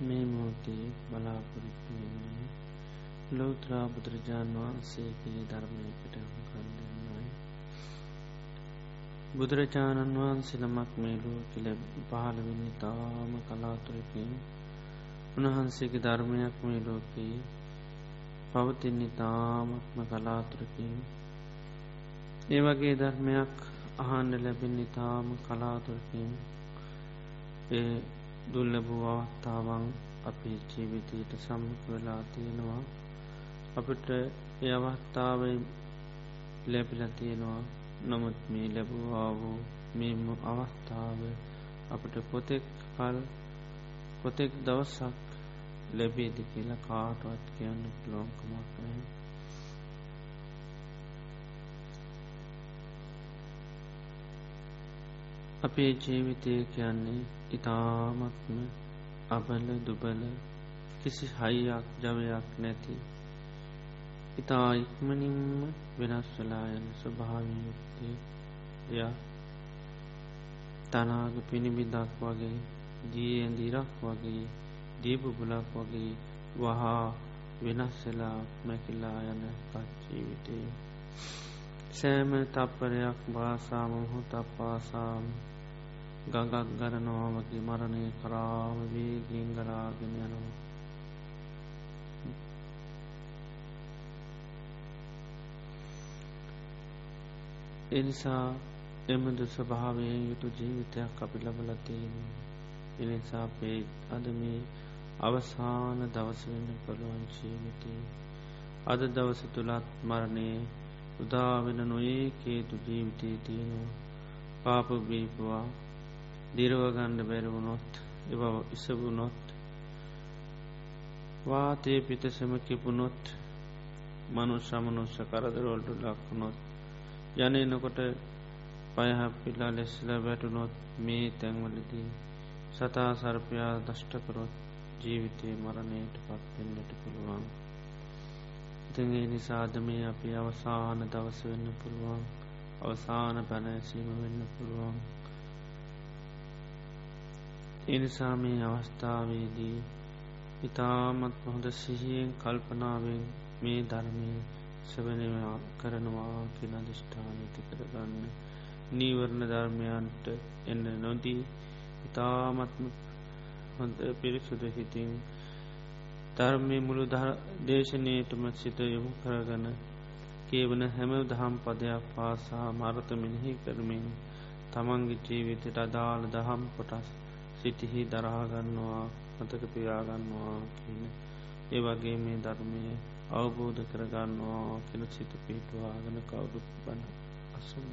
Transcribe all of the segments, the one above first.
මේ මෝතේ බලාපොරොත්තුවෙන්නේ ලෝත්‍රා බුදුරජාණන් වහන්සේගේ ධර්මයකට කන් දෙන්නයි. බුදුරජාණන් වහන්සේ නමක් මේලෝ කියල පහළවෙන්න තාම කලාතුරකින්. උන්වහන්සේගේ ධර්මයක් මේ ලෝකයේ පවතින්නේ තාමත්ම කලාතුරකින්. ඒ වගේ ධර්මයක් අහන්ඩ ලැබෙන්නේ තාම කලාතුරකින්. ඒ දුල්ලබූ අවස්ථාවන් අපේ ජීවිතයට සම්මුඛ වෙලා තියෙනවා. අපට ඒ අවස්ථාවයි ලැබිල තියෙනවා. නමුත් මේ ලැබවා වූ මෙම අවස්ථාව අපට පොතෙක් කල් පොතෙක් දවසක් ලැබේදි කියලා කාටවත් කියන්න ලෝකමක් නෑ අපේ ජීවිතය කියන්නේ ඉතාමත්ම අබල දුබල කිසි හයියක් ජවයක් නැති ඉතා ඉක්මනින්ම වෙනස් වෙලා යන ස්වභාවයුක්තය දෙයක් තනාග පිණිබිදක් වගේ දියඇදිරක් වගේ දීපුබුලක් වගේ වහා වෙනස්සලා මැකිලා යන පච්චීවිතය සෑම තප්පරයක් භාසා මොහොත පාසාම් ගඟක් ගරනවාමගේ මරණය කරාම වේගෙන් ගලාගෙන යනවා. එනිසා එමදු ස්වභාවයෙන් යුතු ජීවිතයක් අපි ලබලතින් එනිසා පේ අද මේ අවසාන දවසවෙන්න පුළුවන් ජීවිතය අද දවස තුළත් මරණය උදාවෙන නොඒ කේතු ජීවිතයේ තියෙනවා. පාප බීපවා දිරවගණ්ඩ බැරවුණොත් එව ඉසවුණොත් වාතය පිතසම කිපුණොත් මනු සමනුස්ස කරදරවලට ලක්වුණොත් යන එනකොට පයහපිල්ලා ලෙස්සල වැටුනොත් මේ තැන්වලදී සතා සර්පයා දෂ්ටකරොත් ජීවිතය මරණයට පත්වෙන්නට පුළුවන්. ඉතිගේ නිසාද මේ අපි අවසාන දවස වෙන්න පුළුවන්. අවසාන පැනැසීම වෙන්න පුළුවන්. එනිසා මේ අවස්ථාවේදී ඉතාමත් හොඳ සිහියෙන් කල්පනාවෙන් මේ ධර්මය සවනවා කරනවා කියෙන දිෂ්ඨානති කරගන්න. නීවරණ ධර්මයන්ට එන්න නොදී ඉතාමත්ම හොඳ පිරිසුද හිතින් ධර්මය මුළු දේශනයටම සිත යොමු කරගන කියවන හැම දහම් පදයක් පාසා මරත මිනිහි කරමින් තමන්ගේ ජීවිතයට අදාළ දහම් කොටස් සිටිහි දරාගන්නවා මතක පියාගන්නවා කියන ඒ වගේ මේ ධර්මය අවබෝධ කරගන්නවා කෙන සිත පිටවාගෙන කවුරුත් බන අසුම්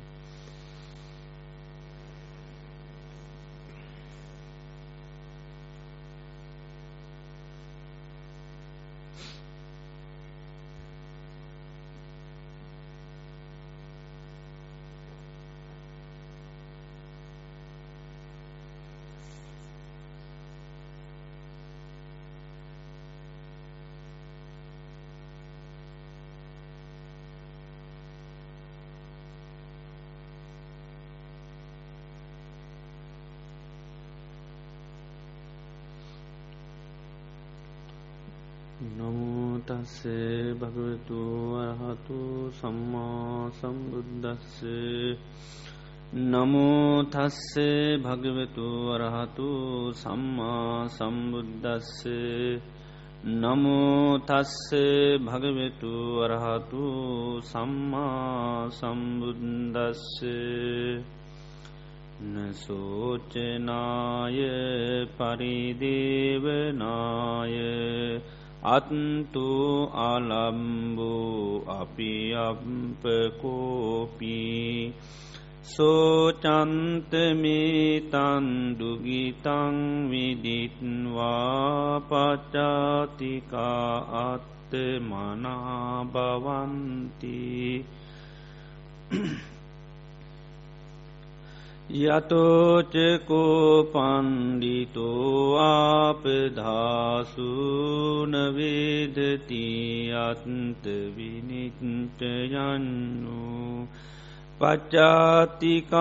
නමුතස්සේ භගවතු වරහතු සම්මා සම්බුද්ධස්සේ නමුතස්සේ භගවතු වරහතු සම්මා සම්බුද්ධස්සේ නමුතස්සේ භගවෙතු වරහතු සම්මා සම්බුද්දස්සේ නසෝචනාය පරිදේවනාය අත්තු අලම්බූ අපි අපපකෝපී සෝචන්තමේතන්දුගිතං විදිත්වා පච්චාතිකා අත්ත මනාබවන්ති යතෝචකෝ පන්ඩිතෝ ආපධාසුනවේදති අත්ත විනිච්චයන්නු පච්චාතිකාස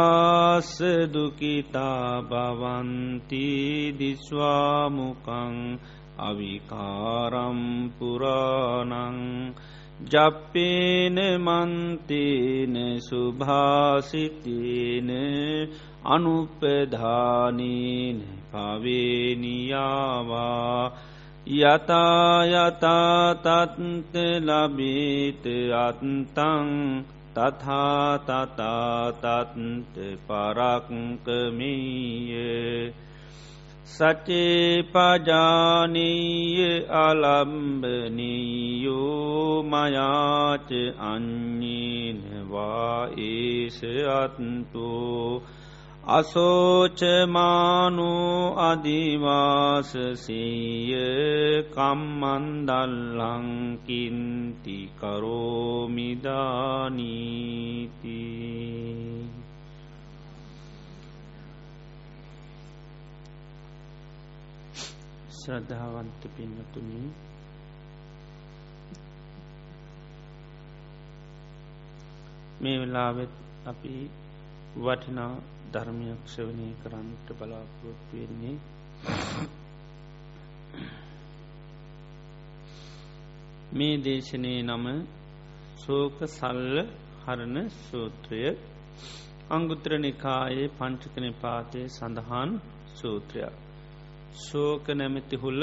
දුකිතා භවන්ති දිස්වාමුකං අවිකාරම්පුරානං ජප්පේන මන්තේන සුභාසිතේන අනුපධානීන පවේනියාවා යතායතාතත්ත ලබීත අත්තං තථාතතාතත්ත පරක්කමීය සචේ පජානීය අලම්බනීයෝ මයාච අඥීනවා ඒස අත්තුෝ අසෝචමානු අදිවාසසීය කම්මන්දල්ලංකින්ති කරෝමිදානීති ශ්‍රද්ධාවන්ත පින්නතුනි මේ වෙලාවෙත් අපි වටිනා ධර්මයක් ශ්‍රවනය කරන්නට බලාපොරොත් වෙන්නේ මේ දේශනය නම සෝක සල්ල හරණ සූත්‍රය. අංගුත්‍ර නිකායේ පංචක නිපාතය සඳහන් සූත්‍රයක්. ශෝක නැමැති හුල්ල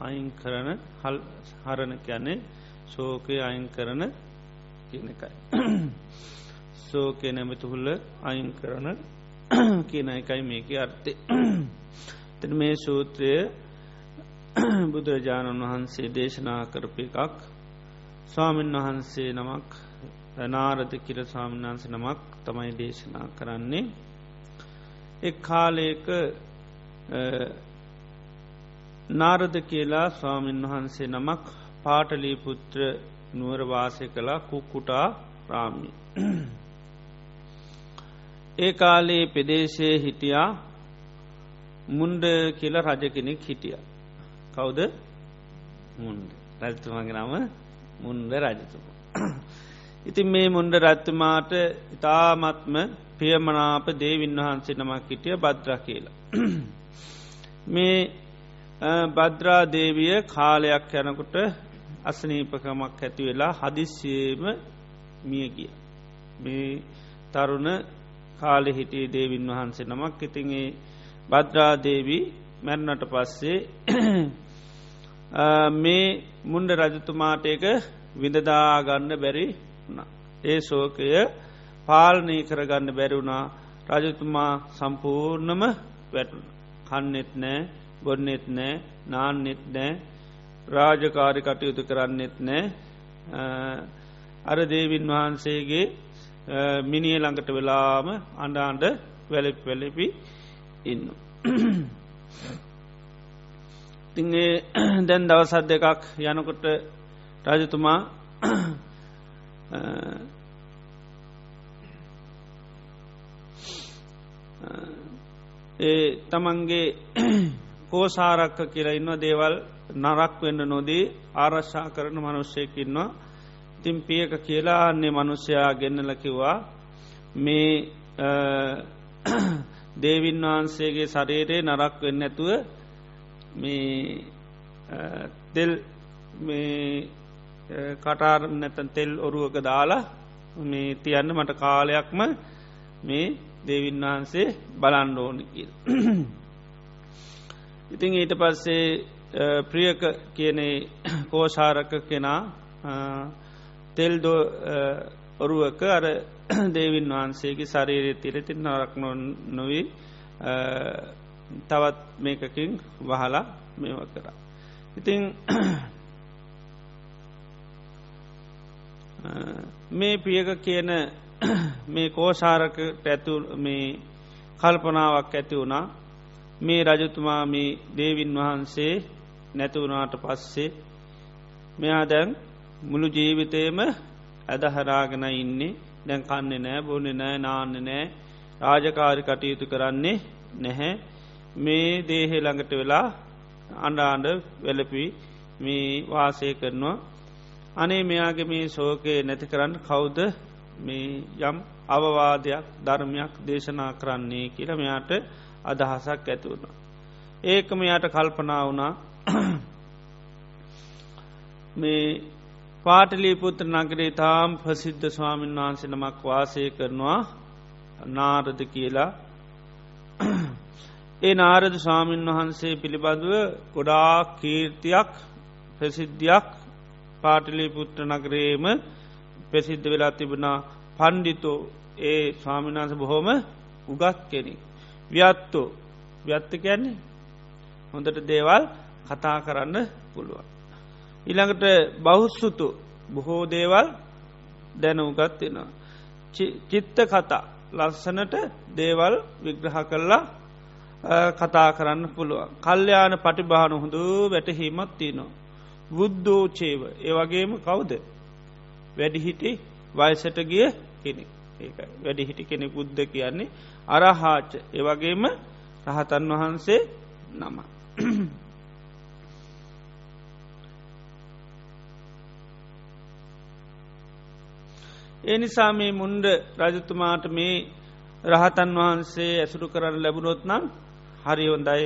අයින් කරන හල් හරණ යැනෙ ශෝකය අයින් කරන කියනකයි සෝකය නැමැති හුල්ල අයින් කරන කියන එකයි මේක අර්ථය. තන මේ සූත්‍රය බුදුරජාණන් වහන්සේ දේශනා කරප එකක්. ස්වාමීන් වහන්සේ නමක් නාරධ කිර ස්වාමීන් වහන්සේ නමක් තමයි දේශනා කරන්නේ. එක් කාලයක නාරද කියලා ස්වාමීන් වහන්සේ නමක් පාටලී පුත්‍ර නුවරවාසය කලා කුක්කුටා රාමි ඒ කාලේ පෙදේශය හිටියා මුන්ඩ කියල රජ කෙනෙක් හිටිය. කවුද මුන්ඩ රජතුමගේ නම මුන්ඩ රජතුම. ඉතින් මේ මුන්ඩ රත්තුමාට ඉතාමත්ම පියමනාප දේවින් වහන්සේ නමක් හිටිය බද්්‍ර කියලා. මේ බද්‍රා දේවිය කාලයක් යනකොට අසනීපකමක් ඇති වෙලා හදිස්සියම මිය ගිය. මේ තරුණ කාලෙ හිටිය දේවින් වහන්සේ නමක්. ඉතින්ගේ බද්‍රාදේවී මැරණට පස්සේ මේ මුන්ඩ රජතුමාට එක විඳදාගන්න බැරි ඒ සෝකය පාලනය කරගන්න බැරිවුණා රජතුමා සම්පූර්ණම වැටුණ. කන්නෙත් නෑ. බොන්නෙත් නෑ නාන්නෙත් නෑ රාජකාරි කටයුතු කරන්නෙත් නෑ අර දේවින් වහන්සේගේ මිනිිය ළඟට වෙලාම අඩාන්ඩ වැලෙප් වැලපි ඉන්න. තිගේ දැන් දවසත් දෙකක් යනකොට රජතුමා ඒ තමන්ගේ කෝසාරක්ක කියලා ඉන්න දේවල් නරක් වෙන්න නොදී ආරශ්ා කරන මනුෂ්‍යයකින්නවා ඉතින් පියක කියලා අන්නේ මනුෂ්‍යයා ගෙන්නල කිව්වා මේ දේවින් වහන්සේගේ ශරීරයේ නරක් වෙන්න ඇතුව මේ තෙල් කටාර නැතන් තෙල් ඔරුවක දාලා මේ තියන්න මට කාලයක්ම මේ දේවින් වහන්සේ බලන්න ඕන කියල්. ඉතිං ඊට පස්සේ ප්‍රියක කියනේ කෝෂාරක කෙනා තෙල් ඔරුවක අර දේවින් වහන්සේගේ ශරීරය තිරති නරක් නො නොවී තවත් මේකකින් වහලා මේව කරා. ඉතිං මේ පියක කියන මේ කෝෂාරකට ඇතු මේ කල්පනාවක් ඇති වුණා මේ රජතුමා මේ දේවින් වහන්සේ නැතිවුණාට පස්සේ මෙයා දැන් මුළු ජීවිතයම ඇදහරාගෙන ඉන්නේ. දැන් කන්නේ නෑ බොන්නේ නෑ නාන්න නෑ. රාජකාරි කටයුතු කරන්නේ නැහැ. මේ දේහෙ ළඟට වෙලා අන්ඩාන්ඩ වෙලපි මේ වාසය කරනවා. අනේ මෙයාගේ මේ ශෝකය නැති කරන්න කවුද මේ යම් අවවාදයක් ධර්මයක් දේශනා කරන්නේ කියල මෙයාට අදහසක් ඇතිවුණ. ඒක මෙයාට කල්පනා වුණා මේ පාටලීපුත්‍ර නගරේ තාම් ප්‍රසිද්ධ ස්වාමීන් වහන්සේ නමක් වාසය කරනවා නාරද කියලා ඒ නාරද ස්වාමීන් වහන්සේ පිළිබඳව ගොඩා කීර්තියක් ප්‍රසිද්ධියක් පාටලී පුත්‍ර නගරේම ප්‍රසිද්ධ වෙලා තිබුණා පණ්ඩිතෝ ඒ ස්වාමිනාස බොහොම උගත් කෙනෙ. ව්‍යත්තෝ ව්‍යත්ත කියන්නේ හොඳට දේවල් කතා කරන්න පුළුවන්. ඉළඟට බෞස්සුතු බොහෝ දේවල් දැනුගත්වෙනවා. චිත්ත කතා ලස්සනට දේවල් විග්‍රහ කරලා කතා කරන්න පුළුවන්. කල්්‍යයාන පටිභාන හොඳු වැටහීමත් තියනවා. බුද්ධෝචේව ඒවගේම කවුද වැඩිහිටි වයසට ගිය කෙනෙ ඒ වැඩිහිටි කෙනෙ බුද්ධ කියන්නේ අරහාච. ඒවගේම රහතන් වහන්සේ නම. ඒ නිසා මේ මුන්ඩ රජතුමාට මේ රහතන් වහන්සේ ඇසුරු කරන්න ලැබුණොත් නම් හරිහොන්දයි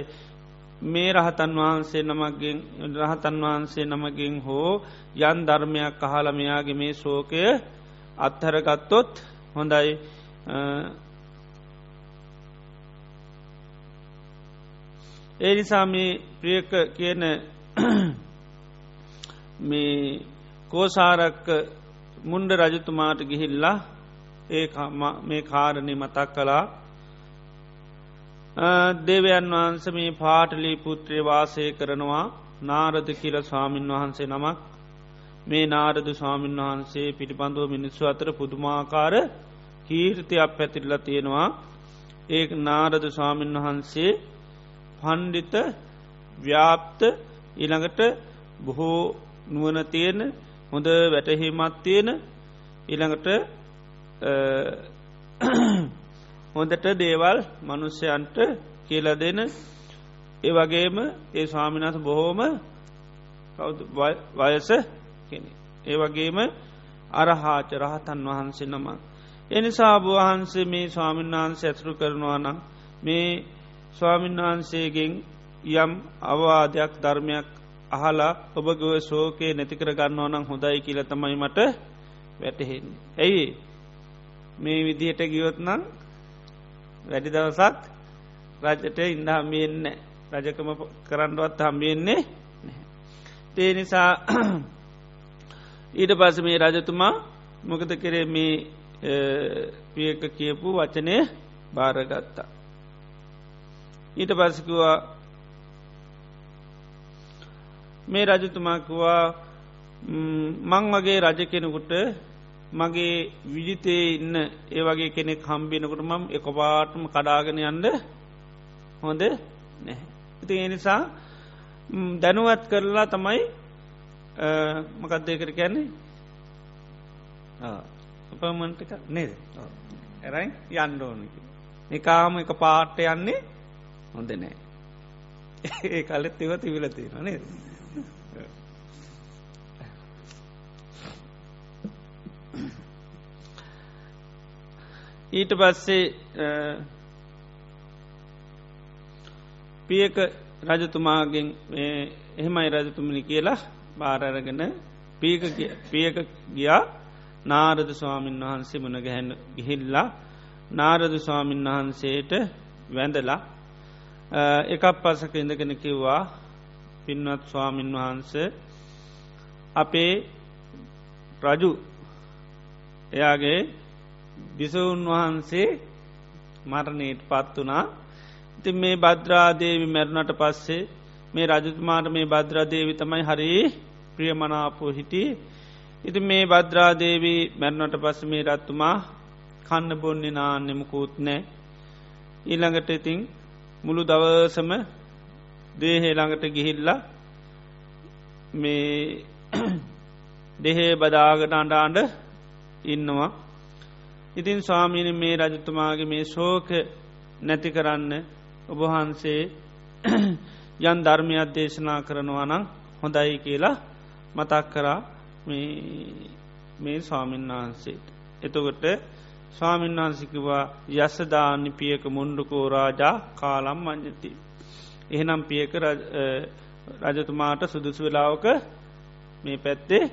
මේ රහතන් වහන්සේ නමගින් රහතන් වහන්සේ නමගින් හෝ යන් ධර්මයක් අහලමයාගේ මේ ශෝකය අත්හරගත්තොත් හොඳයි. ඒ නිසා මේ ප්‍රියක කියන මේ කෝසාරක්ක මුන්ඩ රජතුමාට ගිහිල්ලා ඒ මේ කාරණය මතක් කලා දෙවයන් වහන්ස මේ පාටලී පුත්‍රය වාසය කරනවා. නාරද කියල ස්වාමීන් වහන්සේ නමක්. මේ නාරද ස්වාමීන් වහන්සේ පිටිපඳුව මිනිස්සු අතර පුදුමාකාර කීර්තියක් පැතිරල තියෙනවා. ඒ නාරද ස්වාමීන් වහන්සේ පණ්ඩිත ව්‍යාප්ත ඉළඟට බොහෝ නුවන තියෙන හොඳ වැටහීමත් තියෙන ඉළඟට හොඳට දේවල් මනුස්්‍යයන්ට කියල දෙන ඒ වගේම ඒ ස්වාමිනස බොහෝම වයස කෙනෙ. ඒ වගේම අරහාච රහතන් වහන්සේ නම. එනිසා වහන්සේ මේ ස්වාමීන් වහන්සේ ඇතුරු කරනවා නම් මේ ස්වාමීන් වහන්සේගෙන් යම් අවවාදයක් ධර්මයක් අහලා ඔබගව ශෝකයේ නැතිකර ගන්නවා නම් හොඳයි කියල තමයි මට වැටහෙන්. ඇයි මේ විදිහට ගියොත් නම් වැඩි දවසක් රජට ඉන්ඩ හම්බියෙන්න රජකම කරන්නවත් හම්බියෙන්නේ තේ නිසා ඊට පස මේ රජතුමා මොකද කරේ මේ පියක කියපු වචනය භාරගත්තා. ඊට පසකිවා මේ රජතුමාකවා මං වගේ රජ කෙනෙකුට මගේ විජිතේ ඉන්න ඒ වගේ කෙනෙක් හම්බිනකොට මම් එක පාටම කඩාගෙන යන්ද හොඳ නැහැ. ඉති එනිසා දැනුවත් කරලා තමයි මකක්දය කර කියන්නේ? අපමන්ටික නේද? ඇරයි යන්ඩෝනක නිකාම එක පාට්ට යන්නේ හොඳ නෑ. ඒ කලෙත් ඒව තිවිලතින නේද? ඊට පස්සේ පියක රජතුමාගෙන් එහෙමයි රජතුමනි කියලා බාරරගෙන පියක ගියා. නාරද ස්වාමීන් වහන්සේ මුණ ගැහැන්න ගිහිල්ලා නාරද ස්වාමීන් වහන්සේට වැඳලා එකක් පසක ඉඳගෙන කිව්වා පින්වත් ස්වාමීන් වහන්ස අපේ රජු එයාගේ බිසවුන් වහන්සේ මරණයට පත් වනා ඉති මේ බද්‍රාදේවි මැරුණට පස්සේ මේ රජතුමාට මේ බද්‍රාදේවි තමයි හරි ප්‍රියමනාපෝ හිටිය. ඉති මේ බද්‍රාදේවී මැරුණට පස්ස මේ රත්තුමා කන්න බොන්නේ නාන්නෙමකුත් නෑ ඊළඟට ඉතිං මුළු දවසම දේහේ ළඟට ගිහිල්ලා මේ දෙහේ බදාගට අඩාන්ඩ ඉන්නවා ඉතින් ස්වාමීන මේ රජතුමාගේ මේ ශෝක නැති කරන්න ඔබහන්සේ යන් ධර්මයක් දේශනා කරනවා නම් හොඳයි කියලා මතක් කරා මේ ස්වාමීන් වහන්සේට. එතකොට ස්වාමීන් වහන්සිකවා යස්සදානි පියක මුන්ඩුකෝ රාජා කාලම් මංජති. එහෙනම් පියක රජතුමාට සුදුසු වෙලාවක මේ පැත්තේ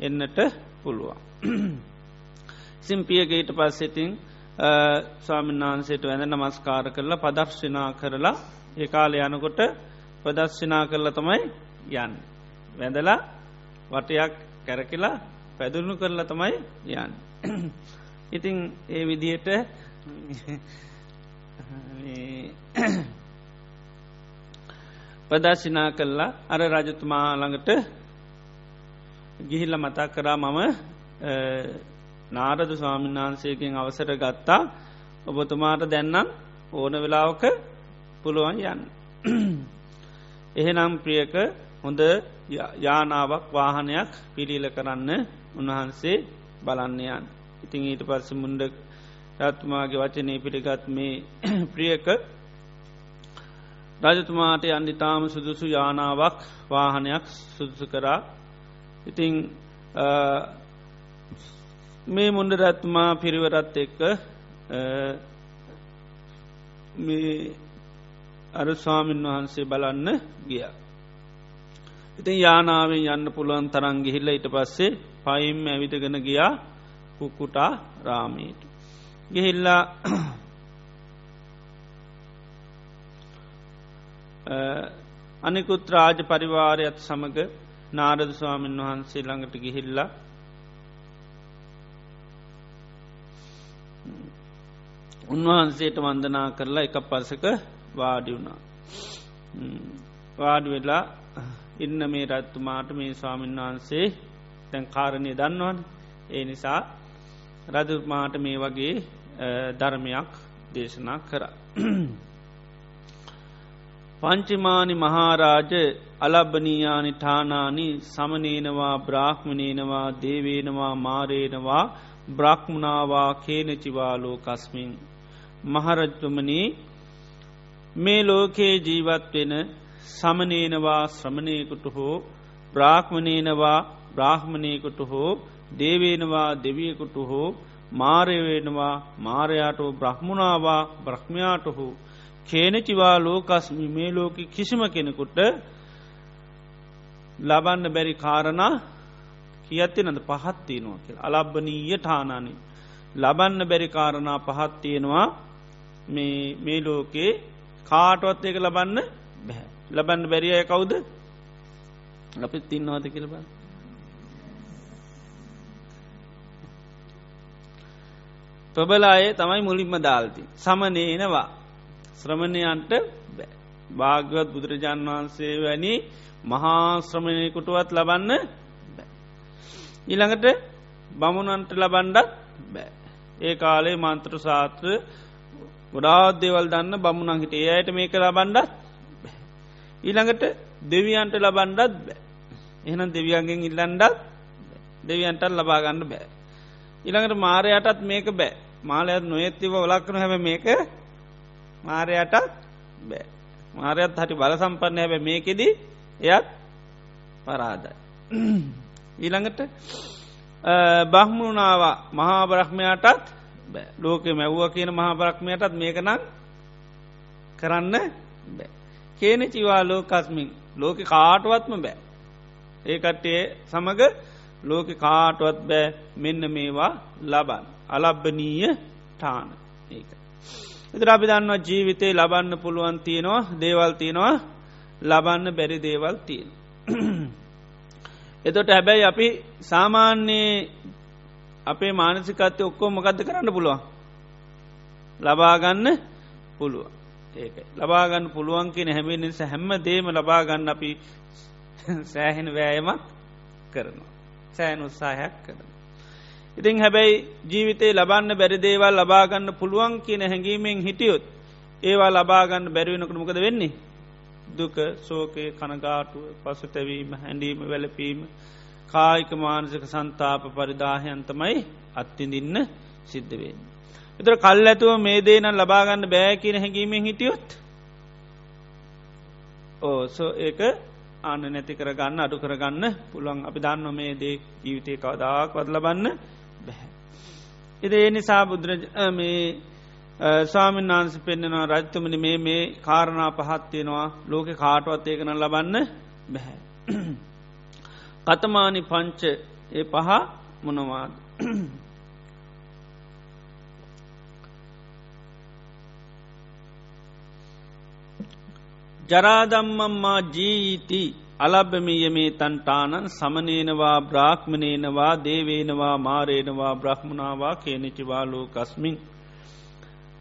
එන්නට පුළුවන්. සිම්පියගේට පස්සෙතින් ස්වාමීන් වහන්සේට වැඳ නමස්කාර කරලා පදර්ශනා කරලා ඒ කාල යනකොට ප්‍රදර්ශනා කරල තමයි යන්න. වැඳලා වටයක් කැරකිලා පැදුණු කරලා තමයි යන්න. ඉතිං ඒ විදියට ප්‍රදර්ශනා කල්ලා අර රජතුමා ළඟට ගිහිල්ල මතක් කරා මම නාරද ස්වාමීන් වහන්සේකින් අවසර ගත්තා ඔබතුමාට දැන්නම් ඕන වෙලාවක පුළුවන් යන්න. එහෙනම් ප්‍රියක හොඳ යානාවක් වාහනයක් පිළිල කරන්න උන්වහන්සේ බලන්නයන්. ඉතිං ඊට පස්ස මුන්ඩ රත්තුමාගේ වචනය පිළිගත් මේ ප්‍රියක රජතුමාට අන්දිතාම සුදුසු යානාවක් වාහනයක් සුදුසු කරා ඉතිං මේ මුන්ඩ රත්තුමා පිරිවරත් එක්ක අර ස්වාමීන් වහන්සේ බලන්න ගිය. ඉතින් යානාවෙන් යන්න පුළුවන් තරන් ගිහිල්ල ඉට පස්සේ පයිම් ඇවිටගෙන ගියා කුකුටා රාමීට. ගිහිල්ලා අනිකුත් රාජ පරිවාරයත් සමඟ නාරද ස්වාමීන් වහන්සේ ළඟට ගිහිල්ලා උන්වහන්සේට වන්දනා කරලා එක පසක වාඩි වුණා. වාඩි වෙලා ඉන්න මේ රත්තුමාට මේ ස්වාමීන් වහන්සේ තැන් කාරණය දන්නවන ඒ නිසා රජතුමාට මේ වගේ ධර්මයක් දේශනා කර. පංචිමානි මහාරාජ අලබ්බනීයානි ඨානානි සමනේනවා බ්‍රාහ්මණේනවා දේවේනවා මාරේනවා බ්‍රහ්මුණවා කේනචිවාලෝ කස්මින් මහරජතුමනී මේ ලෝකයේ ජීවත්වෙන සමනේනවා ශ්‍රමණයකුට හෝ බ්‍රාහ්මණේනවා බ්‍රාහ්මණයකුට හෝ දේවේනවා දෙවියකුට හෝ මාරයවෙනවා මාරයාටෝ බ්‍රහ්මුණවා බ්‍රහ්මයාට හෝ කේනචිවා ලෝකස්මි. මේ ලෝක කිසිම කෙනෙකුට ලබන්න බැරි කාරණා කියත්තේ නද පහත්තියනවා කියල. අලබ්බනීය ටානානි ලබන්න බැරි කාරණා පහත්තියෙනවා මේ ලෝකේ කාටවත් ඒක ලබන්න බැහැ. ලබන්න බැරිය කවුද? අපි තින්නවාද කියලබ ප්‍රබලායේ තමයි මුලින්ම දාල්ති. සමනේනවා ශ්‍රමණයන්ට භාගවත් බුදුරජාන් වහන්සේ වැනි මහා ශ්‍රමණයකුටුවත් ලබන්න ඊළඟට බමුණන්ට ලබන්ඩත් බෑ. ඒ කාලේ මන්ත්‍ර සාත්‍ර ගොඩාත් දේවල් දන්න බමුණන් හිට ඒ අයට මේක ලබන්ඩත් ඊළඟට දෙවියන්ට ලබන්ඩත් බෑ. එහෙනම් දෙවියන්ගෙන් ඉල්ලන්ඩත් දෙවියන්ටත් ලබාගන්න බෑ. ඊළඟට මාරයටත් මේක බෑ. මාලයත් නොයත්තිව ඔලක්කන හැම මේක මාරයටත් බෑ මාරයත් හටි බල සම්පන්න හැබ මේකෙදී එයත් පරාදයි ඊළඟට බහ්මුණාවා මහා බ්‍රහ්මයාටත් ලෝක මැව්ව කියන මහා බ්‍රහ්මයටත් මේකනම් කරන්න බෑ. කේන චිවා ලෝකස්මින් ලෝක කාටුවත්ම බෑ. ඒකටේ සමඟ ලෝක කාටුවත් බෑ මෙන්න මේවා ලබන්. අලබ්බනීය ටාන ඒක. එතර අපි දන්නවා ජීවිතේ ලබන්න පුළුවන් තියෙනවා දේවල් තියෙනවා ලබන්න බැරි දේවල් තියෙන. එතොට හැබැයි අපි සාමාන්‍යයේ අපේ මානසිකත්ය ඔක්කෝ මොකක්ද කරන්න පුළුවන් ලබාගන්න පුළුව ඒක ලබාගන්න පුළුවන් කියෙන හැමි නිසා හැම්ම දේම ලබාගන්න අපි සෑහෙන වෑයමක් කරනවා සෑන් උත්සාහයක් කරන. ඉතිං හැබැයි ජීවිතේ ලබන්න බැරි දේවල් ලබාගන්න පුළුවන් කියන හැඟීමෙන් හිටියොත් ඒවා ලබාගන්න බැරිවෙනකට මොකද වෙන්නේ දුක සෝකය කනගාටුව පසුතැවීම හැඩීම වැලපීම කායික මානසික සන්තාප පරිදාහයන්තමයි අත්තිඳින්න සිද්ධවෙන්. එතර කල් ඇතුව මේ දේන ලබාගන්න බෑ කියන හැඟීමෙන් හිටියොත් ඕසෝ ඒක ආන නැති කරගන්න අඩු කරගන්න පුළුවන් අපි දන්න මේ දේ ජීවිතය කවදාක් වත් ලබන්න බැහැ. එද ඒ නිසා බුදුරජ මේ ස්වාමීන් වහන්ස පෙන්න්නනවා රජතුමනි මේ මේ කාරණා පහත්තියෙනවා ලෝක කාටවත් ඒකන ලබන්න බැහැ. කතමානි පංච ඒ පහ මොනවාද. ජරාදම්මම්මා ජීීති අලබ්බමියමේ තන්ටානන් සමනේනවා බ්‍රාහ්මණේනවා දේවේනවා මාරේනවා බ්‍රහ්මණවා කේනචිවාලෝ කස්මින්.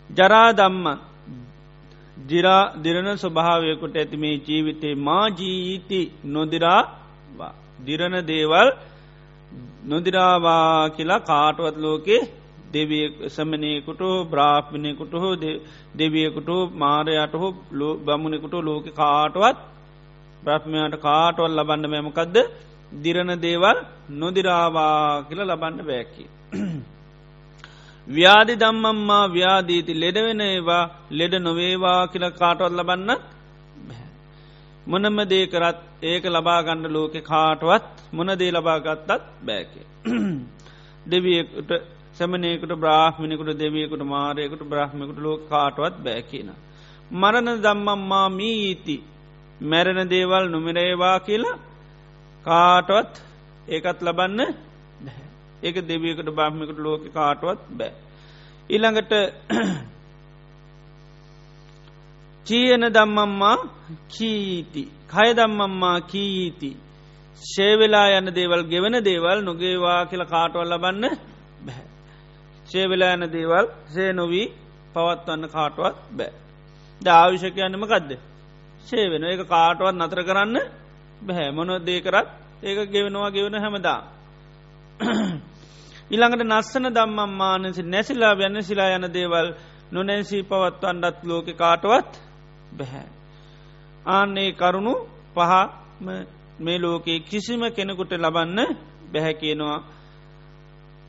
ජරාදම්ම ජිරා දිරණ ස්වභාවයකුට ඇති මේ ජීවිතේ මා ජීීති නොදිරාවා දිරණ දේවල් නොදිරාවා කියලා කාටුවත් ලෝකේ දෙවිය සමනයකුට බ්‍රාප්මණයකුට හෝ දෙවියකුට මාරයට හෝ බමුණෙකුට ලෝක කාටුවත් බ්‍රහ්මයාට කාටවල් ලබන්න මැමකක්ද දිරණ දේවල් නොදිරාවා කියල ලබන්න බෑකි. ව්‍යාධි දම්මම්මා ව්‍යාදීති ලෙඩවෙන ඒවා ලෙඩ නොවේවා කියල කාටවත් ලබන්නත් මොනම දේ කරත් ඒක ලබාගණ්ඩ ලෝකෙ කාටවත් මොන දේ ලබාගත්තත් බෑකේ. දෙවියකුට සැමනයකුට බ්‍රාහ්මිනිකුට දෙවියකුට මාරයකුට බ්‍රහ්මිකුට ලෝක කාටවත් බෑකින. මරණ දම්මම්මා මීීති මැරෙන දේවල් නොමිරේවා කියලා කාටවත් ඒකත් ලබන්න ඒක දෙවියකට බාහ්මිකට ලෝක කාටවත් බෑ. ඉළඟට චීයන දම්මම්මා කීති කය දම්මම්මා කීති ශේවෙලා යන දේවල් ගෙවන දේවල් නොගේවා කියල කාටවල් ලබන්න බැහැ. ශේවෙලා යන දේවල් සේ නොවී පවත්වන්න කාටවත් බෑ. ද ආවිශකයන්නම කදද. ශේ වෙන එක කාටවත් නතර කරන්න බැහැ මොන දේකරත් ඒක ගෙවෙනවා ගෙවන හැමදා. ඉළඟට නස්සන දම්මම්මානසි නැසිලා යන්න සිලා යන දේවල් නොනැසී පවත්වන්නත් ලෝක කාටවත් බැහැ. ආන්නේ කරුණු පහ මේ ලෝකයේ කිසිම කෙනෙකුට ලබන්න බැහැ කියනවා.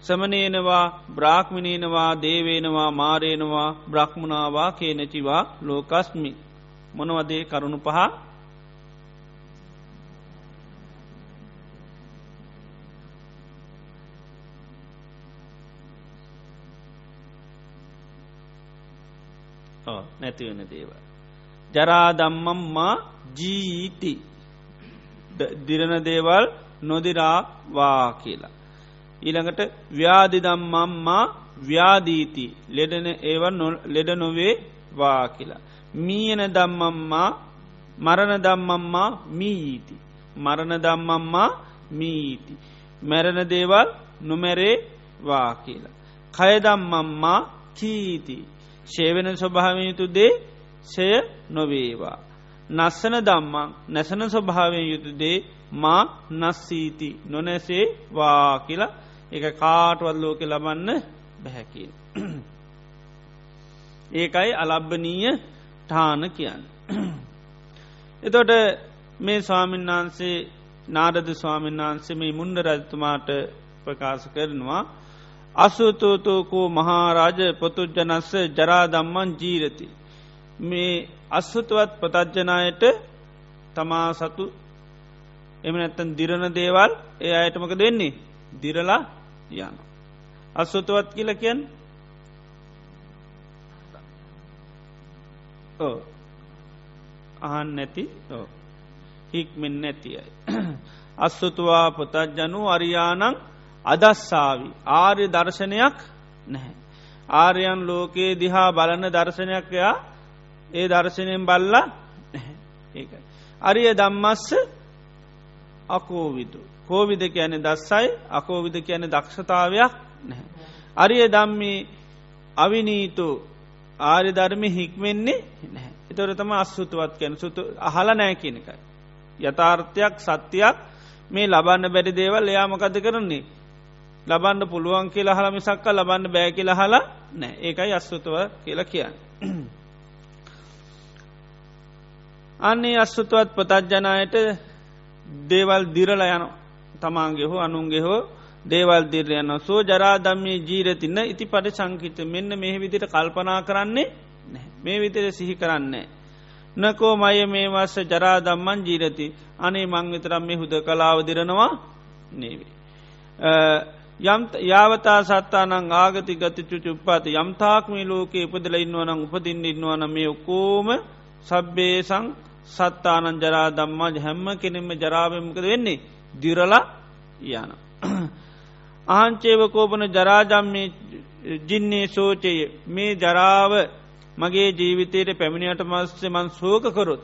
සමනේනවා බ්‍රාහ්මිණීනවා දේවේනවා මාරේනවා බ්‍රහ්මුණවා කේනැචිවා ලෝකස්මි. මොනවදේ කරුණු පහ නැතිවෙන දේව. ජරාදම්මම්මා ජීීති දිරණ දේවල් නොදිරාවා කියලා. ඊළඟට ව්‍යාධිදම්මම්මා ව්‍යාදීති ලෙඩන ඒව ලෙඩ නොවේ වා කියලා. මීයන දම්මම්මා මරණ දම්මම්මා මීීති. මරණ දම්මම්මා මීීති. මැරණ දේවල් නොමැරේ වා කියලා. කයදම්මම්මා කීති. ශේවෙන ස්වභාවය යුතු දේ සය නොවේවා. නස්සන දම්මං නැසන ස්වභාවයෙන් යුතු දේ මා නස්සීති නොනැසේ වා කියලා එක කාටවත් ලෝක ලබන්න බැහැකින්. ඒකයි අලබ්බනීය ටාන කියන්න. එතොට මේ ස්වාමීන් වහන්සේ නාරද ස්වාමීන් වහන්සේ මේ මුන්ඩ රජතුමාට ප්‍රකාශ කරනවා අසුතෝතෝකෝ මහාරාජ පොතුජ්ජනස්ස ජරාදම්මන් ජීරති. මේ අස්වතුවත් පතජ්ජනායට තමා සතු එම නැත්තන් දිරණ දේවල් ඒ අයටමක දෙන්නේ දිරලා යන. අස්වතුවත් කියල ඕ අහන් නැති ඕ හික්මෙන් නැතියි. අස්සුතුවා පොතජ්ජනු අරියානං අදස්සාවි ආර්ය දර්ශනයක් නැහැ. ආර්යන් ලෝකයේ දිහා බලන දර්ශනයක්යා ඒ දර්ශනයෙන් බල්ල ඒකයි. අරිය දම්මස්ස අකෝවිදු. කෝවිද කියන දස්සයි අකෝවිද කියන දක්ෂතාවයක් නැහැ. අරිය දම්මි අවිනීතු ආර්ය ධර්මය හික්වෙන්නේ නැහැ. එතොර තම අස්සුතුවත් කැන සුතු අහල නෑ කියනකයි. යථාර්ථයක් සත්‍යයක් මේ ලබන්න බැඩි දේවල් එයාමකද කරන්නේ. ලබන්න පුළුවන් කියලා හලා මිසක්ක ලබන්න බෑ කියලා හලා නෑ ඒකයි අස්සුතුව කියලා කියන්න. අන්නේ අස්සුතුවත් පතත්ජනයට දේවල් දිරල යන තමාන්ගේ හෝ අනුන්ගේ හෝ දේවල් දිරයන්න සෝ ජරාදම්මේ ජීරතින්න ඉති පට සංකිත මෙන්න මෙහ විදිට කල්පනා කරන්නේ මේ විතර සිහි කරන්නේ. නකෝ මය මේ වස්ස ජරාදම්මන් ජීරති අනේ මං විතරම් මේ හුද කලාව දිරනවා නේවේ. යම් යාවතා සත්තානං ආගති ගති චුච උපාති යම්තාක්මී ලෝක ඉපදල ඉන්නවනම් උපදින්න ඉන්නවන මේ ඔක්කෝම සබ්බේසං සත්තානන් ජරා දම්මා හැම්ම කෙනෙම ජරාවමකද වෙන්නේ දිරලා යන. අහන්චේවකෝපන ජරාජම්මේ ජින්නේ සෝචය. මේ ජරාව මගේ ජීවිතයට පැමිණියට මස්සේ මන් සෝකකොරොත්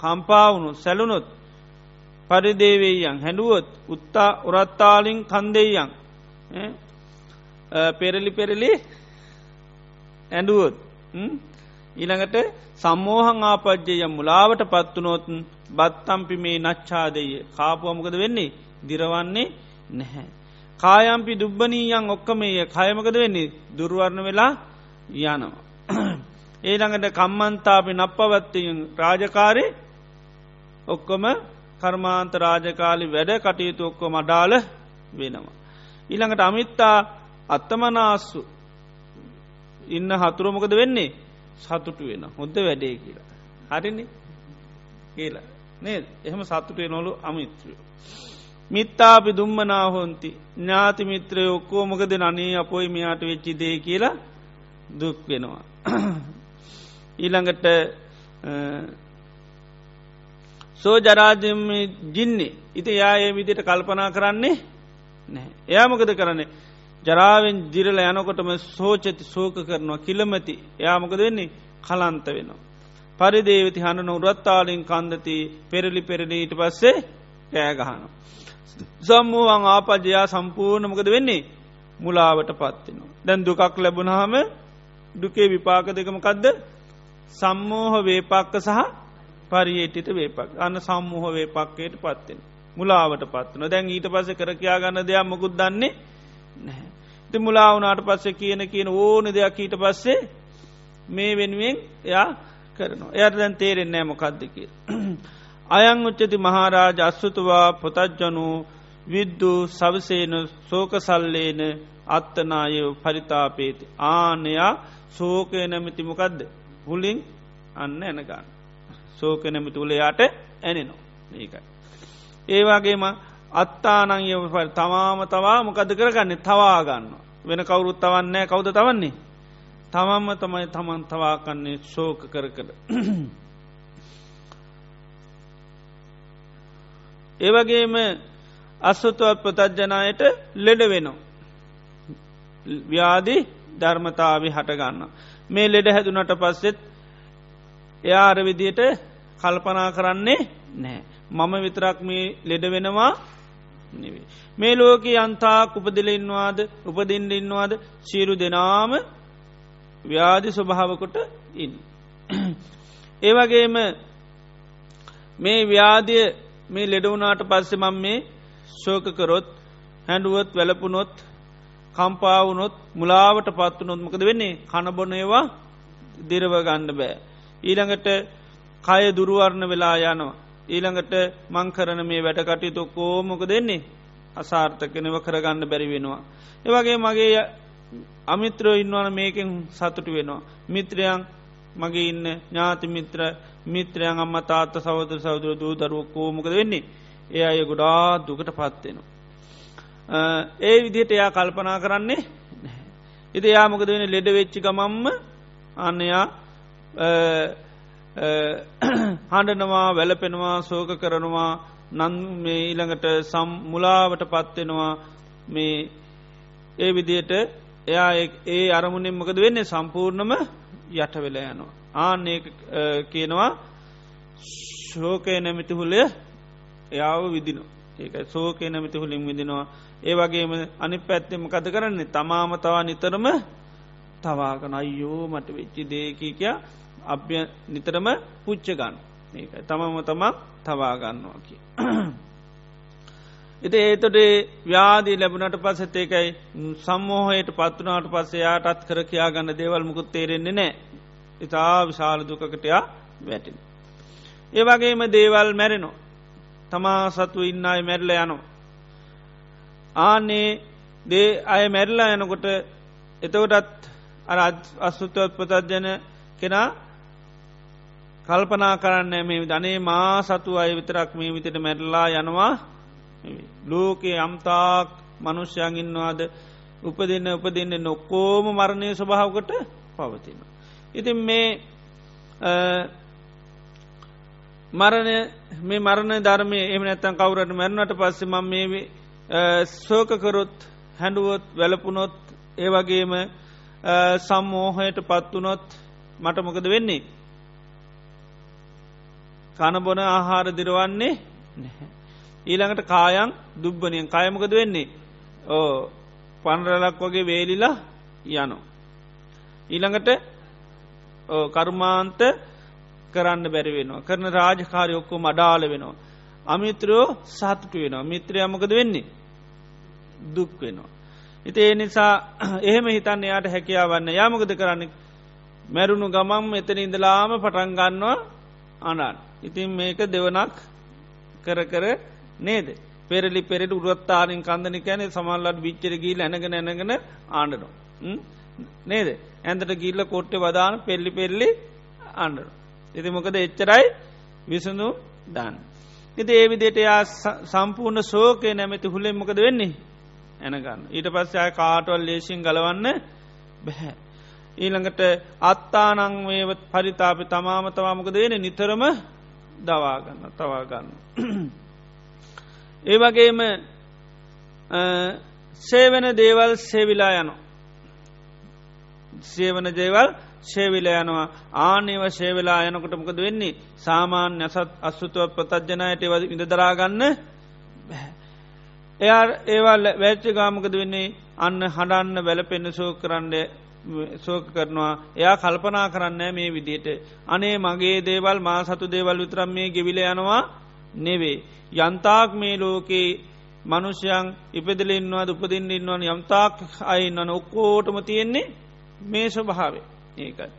කම්පාවුණු සැලුණොත් පරිදේවේයන් හැඩුවොත් උත්තා උරත්තාලින් කන්දෙයන් පෙරලි පෙරලි ඇඩුවොත් ඊළඟට සම්මෝහං ආපජ්‍යය මුලාවට පත්වනොත් බත්තම්පි මේ නච්චාදය කාපුවමකද වෙන්නේ? දිරවන්නේ නැහැ. කායම්පි දුබ්බනීයන් ඔක්කමය කයමකද වෙන්නේ දුර්වරණ වෙලා යනවා. ඒළඟට කම්මන්තාපි නප්පවත්තයෙන් රාජකාරය ඔක්කොම කර්මාන්ත රාජකාලි වැඩ කටයුතු ඔක්කො මඩාල වෙනවා. ඊළඟට අමිත්තා අත්තමනාස්සු ඉන්න හතුරමකද වෙන්නේ සතුටු වෙන හොද්ද වැඩේ කියලා. හරිනි කියලා නේ එහෙම සතුටේ නොලු අමිත්‍රයෝ. මිත්තාපි දුම්මනාහොන්ති ඥාති මිත්‍රය ඔක්කෝ මොකද නනේ අපොයි මෙයාට වෙච්චි දේ කියලා දුක් වෙනවා. ඊළඟට සෝ ජරාජම ජින්නේ ඉති යා ඒ විදිට කල්පනා කරන්නේ නෑ. එයාමකද කරන්නේ ජරාවෙන් දිරල යනකොටම සෝචති සෝක කරනවා කිලමති එයාමකද වෙන්නේ කලන්ත වෙනවා. පරිදේවති හඬන උරත්තාලින් කන්දති පෙරලි පෙරලීට පස්සේ පෑගහන. සම්මුවන් ආපජයා සම්පූර්ණමකද වෙන්නේ මුලාවට පත්වෙනවා. දැන් දුකක් ලැබුණහම දුකේ විපාක දෙකමකදද සම්මෝහ වේපක්ක සහ පරියේටිත වේපක් අන්න සම්මෝහ වේපක්කයට පත්වෙන. මුලාවට පත්වන දැන් ඊට පස කර කියයා ගන්න දෙයක් මොකුත් දන්නේ නැහැ. ති මුලාවනාට පස්සේ කියන කියන ඕන දෙයක් ඊට පස්සේ මේ වෙනුවෙන් එයා කරනවා. එයට දැන් තේරෙන් නෑ මොකක්දක. අයං උච්චති මහාරාජ අස්සුතුවා පොතජ්ජනු විද්දු සවසේන සෝකසල්ලේන අත්තනාය පරිතාපේති. ආනයා සෝකය නැමති මොකක්ද. හුලින් අන්න එනගන්න. සෝක නැමති උලයාට ඇනෙනවා. ඒකයි. ඒවාගේම අත්තානංය තමාම තවා මොකද කරගන්නේ තවා ගන්න. වෙන කවුරුත් තවන්නෑ කවුද තවන්නේ. තමම්ම තමයි තමන් තවාකන්නේ ශෝක කර කර. ඒවගේම අස්සුතුවත් ප්‍රතජ්ජනායට ලෙඩ වෙනවා. ව්‍යාදි ධර්මතාව හටගන්න. මේ ලෙඩ හැදුනට පස්සෙත් එයාර විදියට කල්පනා කරන්නේ නෑ. මම විතරක් මේ ලෙඩ වෙනවා නෙවේ. මේ ලෝක අන්තාක් උපදිලඉන්නවාද උපදින්ඩ ඉන්නවාද සීරු දෙනාම ව්‍යාධි ස්වභාවකොට ඉන්න. ඒවගේම මේ ව්‍යාධිය මේ ලෙඩවුනාට පස්සෙ මං මේ ශෝකකරොත් හැඩුවත් වැලපුනොත් කම්පාවුනොත් මුලාවට පත්තු නොත්මකද වෙන්නේ කණබොන ඒවා දිරව ගණ්ඩ බෑ. ඊළඟට කය දුරුවරණ වෙලා යනවා. ඊළඟට මං කරන මේ වැඩ කටයුතු කෝමොක දෙන්නේ අසාර්ථකනව කරගන්න බැරි වෙනවා. ඒවගේ මගේ අමිත්‍රෝ ඉන්නවන මේකෙන් සතුටු වෙනවා. මිත්‍රයන් මගේ ඉන්න ඥාති මිත්‍ර මිත්‍රයන් අම්ම තාත්ත සවද සෞදර දූ දරුව කෝමක වෙන්නේ? ඒ අය ගොඩා දුකට පත්වෙනවා. ඒ විදිහට එයා කල්පනා කරන්නේ ඉති යාමකද වෙන ලෙඩ වෙච්චි ගමම්ම අන්නයා හඬනවා වැලපෙනවා සෝක කරනවා නන් මේ ඊළඟට සම් මුලාවට පත්වෙනවා මේ ඒ විදියට එයා ඒ අරමුණෙන් මොකද වෙන්නේ? සම්පූර්ණම යට වෙල යනවා. ආන්නේ කියනවා ශෝකය නැමිති හුලය එයාව විදින ඒක සෝකය නැමිති හුලින් විදිනවා ඒ වගේම අනි පැත්තෙම කද කරන්නේ? තමාම තවා නිතරම තවාගන අයෝ මට වෙච්චි දේකී කියා අභ්‍ය නිතරම පුච්ච ගන්න ඒකයි තමම තමක් තවාගන්නවා කිය. එති ඒතොටේ ව්‍යාදී ලැබුණට පසත් ඒකයි සම්මෝහයට පත්වනාට පස්සේ යාටත් කර කයා ගන්න දේවල් මුකුත් තේරෙන්නේ නෑ ඉතා විශාල දුකකටයා වැටින්. ඒ වගේම දේවල් මැරෙනවා තමා සතු ඉන්න අයි මැරල යනවා. ආනේ දේ අය මැරලා යනකොට එතකොටත් අර අස්සුත්වත් පතත්ජන කෙනා කල්පනා කරන්න මේ ධනේ මා සතු අය විතරක් මේ විතට මැරලා යනවා ලෝකයේ අම්තාක් මනුෂ්‍යයන් ඉන්නවාද උපදින්න උපදින්න නොක්කෝම මරණය ස්වභාවකට පවතින. ඉතින් මේ මරණය මේ මරණ ධර්මය එම නැත්තන් කවුරට මැරුණට පස්සේ මං මේ සෝකකරොත් හැඩුවොත් වැලපුනොත් ඒවගේම සම්මෝහයට පත්වනොත් මට මොකද වෙන්නේ. කණබොන ආහාර දිරවන්නේ ඊළඟට කායන් දුබ්බනියෙන් කයමකද වෙන්නේ ඕ පන්රලක් වගේ වේලිලා යනු. ඊළඟට කර්මාන්ත කරන්න බැරි වෙනවා කරන රාජකාරය ඔක්කෝ මඩාල වෙනවා. අමිත්‍රයෝ සහතුට වෙනවා මිත්‍රයමකද වෙන්නේ දුක් වෙනවා. ඉති ඒ නිසා එහෙම හිතන්න යායට හැකියාවන්න යාමකද කරන්න මැරුණු ගමම් එතන ඉඳලාම පටන්ගන්නවා අනන්. ඉතින් මේක දෙවනක් කර කර නේද. පෙරලි පෙරට උරත්තාරින් කන්දන කැනෙ සමල්ලට විච්චර ගීල ඇනගෙන ඇනගෙන ආණ්ඩනවා. නේද ඇන්දට ගිල්ල කොට්ට වදාන පෙල්ලි පෙල්ලි අන්ඩන. ඉති මොකද එච්චරයි විසඳු දන්න. ඉති ඒවිදිට යා සම්පූර්ණ සෝකය නැමැති හුලෙන් මොකද වෙන්නේ ඇනගන්න. ඊට පස්සය කාටවල් ලේසින් ගලවන්න බැහැ. ඊළඟට අත්තානං වේව පරිතාපි තමාම තවාමකද වෙන නිතරම දවාගන්න තවාගන්න. ඒ වගේම සේවන දේවල් සේවිලා යනු. සේවන දේවල් ශේවිල යනවා. ආනේව ශේවෙලා යනකොට මොකද වෙන්නේ? සාමාන්‍ය අසත් අස්සුතුව ප්‍රතජ්ජනයට ඉඳ දරාගන්න එයා ඒවල් වැච්ච ගාමකද වෙන්නේ? අන්න හඩන්න වැලපෙන්න්න සෝ කරන්න සෝක කරනවා. එයා කල්පනා කරන්න මේ විදියට. අනේ මගේ දේවල් මා සතු දේවල් විතරම් මේ ගෙවිල යනවා නෙවේ. යන්තාක් මේ ලෝකයේ මනුෂ්‍යයන් ඉපදිලින්වා උපදින්න ඉන්නවන යම්තාක් අයින්නන ඔක්කෝටම තියෙන්නේ මේ ස්වභාවේ ඒකයි.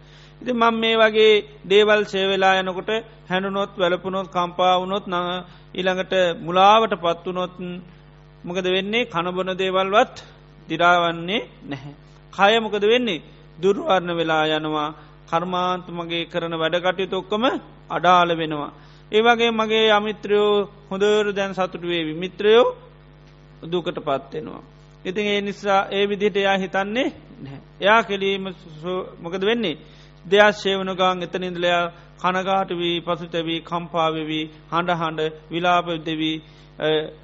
ඉති මං මේ වගේ දේවල් සේවෙලා යනකොට හැනුනොත් වැලපුනොත් කම්පාවුනොත් න ඊළඟට මුලාවට පත්වනොත් මොකද වෙන්නේ කණබන දේවල්වත් දිරාවන්නේ නැහැ. කයමොකද වෙන්නේ දුර්වර්ණ වෙලා යනවා කර්මාන්තුමගේ කරන වැඩකටයුතු ඔක්කම අඩාල වෙනවා. ඒවගේ මගේ අමිත්‍රයෝ හොඳර දැන් සතුට වේවි මිත්‍රයෝ දුකට පත්වෙනවා. ඉතින් ඒ නිසා ඒ විදිහට එයා හිතන්නේ එයා කෙලීම මොකද වෙන්නේ දෙයක්ශේවන ගාන් එතන ඉඳලයා කනගාට වී පසුතැවී කම්පාවවී හඬ හඬ විලාප දෙවී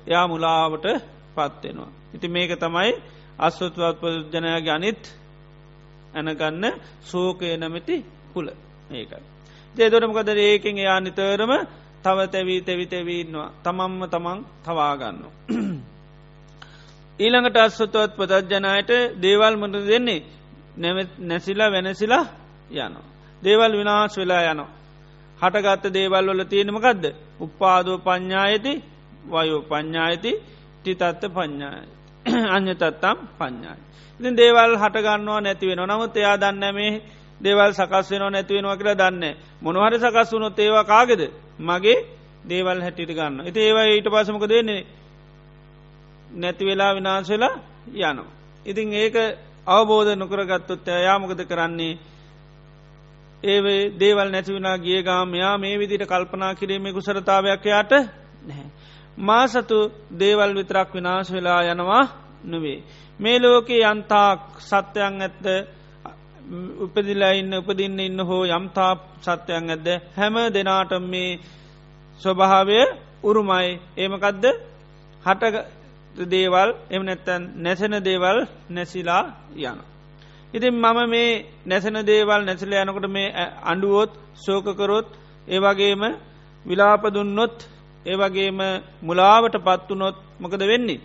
එයා මුලාවට පත්වෙනවා. ඉති මේක තමයි අස්වත්වත් ජනයාගේ අනිත් ඇනගන්න සෝකය නැමැති කුල ඒකයි. දේදොරමකද ඒකෙන් එයා නිතරම තව තැවී තැවිතැවීන්නවා තමම්ම තමන් තවාගන්න. ඊළඟට අස්වතවත් පදජ්ජනයට දේවල් මට දෙන්නේ නැසිලා වෙනසිලා යනවා. දේවල් විනාශ වෙලා යනවා. හටගත්ත දේවල් වල තියෙනමකක්ද උපාදෝ පඤ්ඥායති වයෝ පඤ්ඥායති ටිතත්ත පඤ්ඥාය අ්‍යතත්තම් පඤ්ඥායි. ඉතින් දේවල් හටගන්නවා නැතිවෙන නමුත් එයා දන්න මේ දේවල් සකස් වෙනවා නැතිවෙනවා කියලා දන්න මොනහරි සකස් වුණොත් ඒවා කාගෙද මගේ දේවල් හැටිට ගන්න. ඉති ඒවා ඊට පසමක දෙන්නේ නැති වෙලා විනාශ වෙලා යනවා. ඉතින් ඒක අවබෝධ නොකරගත්තොත් යාමකද කරන්නේ ඒ දේවල් නැතිවනා ගිය ගාමයා මේ විදිට කල්පනා කිරීමේ කුසරතාවයක් යට නැහැ. මා සතු දේවල් විතරක් විනාශ වෙලා යනවා නොවේ. මේ ලෝකයේ යන්තාක් සත්‍යයන් ඇත්ත උපදිලා ඉන්න උපදින්න ඉන්න හෝ යම්තා සත්‍යයන් ඇද්ද හැම දෙනාට මේ ස්වභාවය උරුමයි ඒමකදද හට දේවල් එම නැත්තැන් නැසෙන දේවල් නැසිලා යන. ඉතින් මම මේ නැසෙන දේවල් නැසල යනකොට මේ අඩුවොත් සෝකකරොත් ඒවගේම විලාපදුන්නොත් ඒවගේම මුලාවට පත්වනොත් මොකද වෙන්නේ.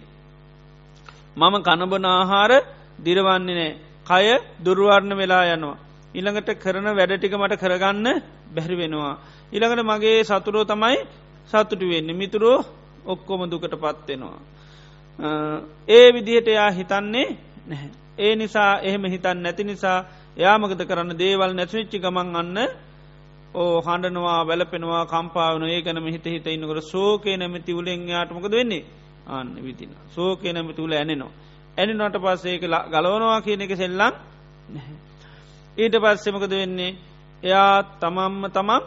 මම කණබන ආහාර දිරවන්නේ නෑ කය දුර්වර්ණ වෙලා යනවා. ඉළඟට කරන වැඩටික මට කරගන්න බැරි වෙනවා. ඉළඟට මගේ සතුරෝ තමයි සතුටු වෙන්න මිතුරෝ ඔක්කොම දුකට පත්වෙනවා. ඒ විදිහට එයා හිතන්නේ නැහැ. ඒ නිසා එහෙම හිතන් නැති නිසා යාමකද කරන්න දේවල් නැතිවිච්චි ගමන් අන්න ඕ හඬනවා වැලපෙනවා කම්පාවන ඒ ගැනම හිත හිත ඉන්නකට සෝකය නැමති උලෙන් යාටමකද වෙන්නේ අන්න විතින සෝකය නැමති උල ඇනෙනවා. ඇනිනොට පස්සේක ගලවනවා කියන එක සෙල්ලම් ඊට පස්සෙමකද වෙන්නේ? එයා තමම්ම තමම්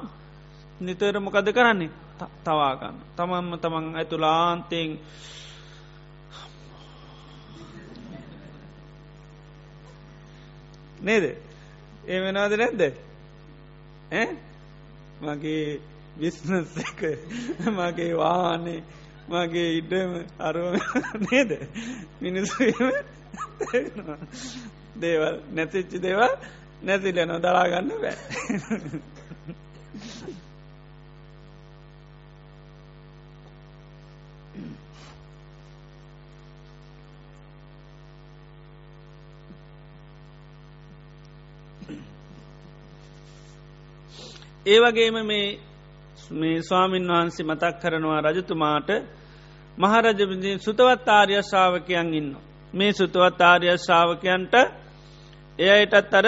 නිතර මොකද කරන්නේ? තවාගන්න තමන්ම තමන් ඇතුලාන්තෙන් නේද? ඒ වෙනවාද නැද්ද? මගේ විිස්නස් එක මගේ වානේ මගේ ඉඩම අරුව නේද? මිනිස්සුම දේවල් නැතිච්චි දේවල් නැතිලන දරාගන්න බෑ. ඒ වගේම මේ මේ ස්වාමීන් වහන්සේ මතක් කරනවා රජතුමාට මහරජපති සුතවත් ආර්ය ශාවකයන් ඉන්න. මේ සුතවත් ආර්ය ශාවකයන්ට එයයිටත් අර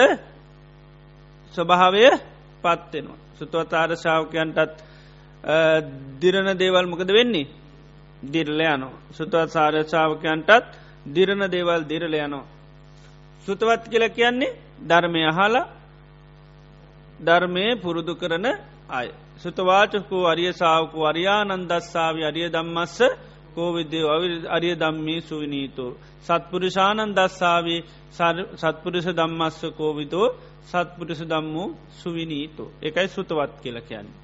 ස්වභාවය පත්වෙනවා. සුතුවතාර ශාවකයන්ටත් දිරණ දේවල් මොකද වෙන්නේ. දිරල යනෝ. සුතුවත් සාරය ශාවකයන්ටත් දිරණ දේවල් දිරල යනෝ. සුතවත් කියල කියන්නේ ධර්මය අහලා ධර්මය පුරුදු කරන අය. සුතවාචකු අරිය සාාවකු අරියානන්දස්සාාව අරිය දම්මස්ස කෝවිද්‍ය අරිය දම්මී සුවිනීතෝ. සත්පුරුෂානන් දස්සාාවේ සත්පුරුෂ දම්මස්ස කෝවිතෝ සත්පුරුෂ දම්මූ සුවිනීතෝ. එකයි සුතවත් කියල කියන්නේ.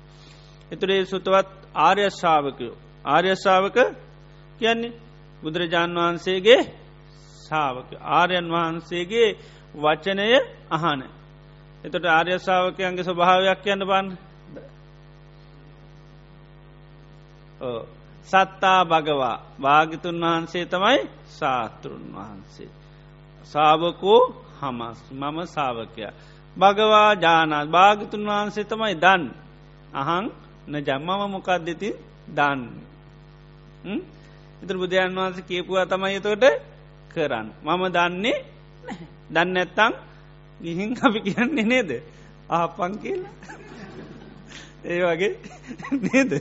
එතුරේ සුතවත් ආර්යශාවකයෝ. ආර්යශාවක කියන්නේ බුදුරජාණන් වහන්සේගේ ශාවක ආර්යන් වහන්සේගේ වචනය අහන එතට ආර්යශාවකයන්ගේ ස්වභාවයක් කියන්න බන්න සත්තා භගවා භාගිතුන් වහන්සේ තමයි ශාස්තෘන් වහන්සේ. සාාවකෝ හමස් මම සාාවකයා. භගවා ජානාත් භාගිතුන් වහන්සේ තමයි දන් අහං න ජම්මම මොකක්දති දන්න. ඉතර බුදුරන් වහන්ස කියපුවා තමයි තොට කරන්න. මම දන්නේ දන්න ඇත්තං ගිහින් අපි කියන්නේ නේද ආපන් කියලා. ඒ වගේ නේද?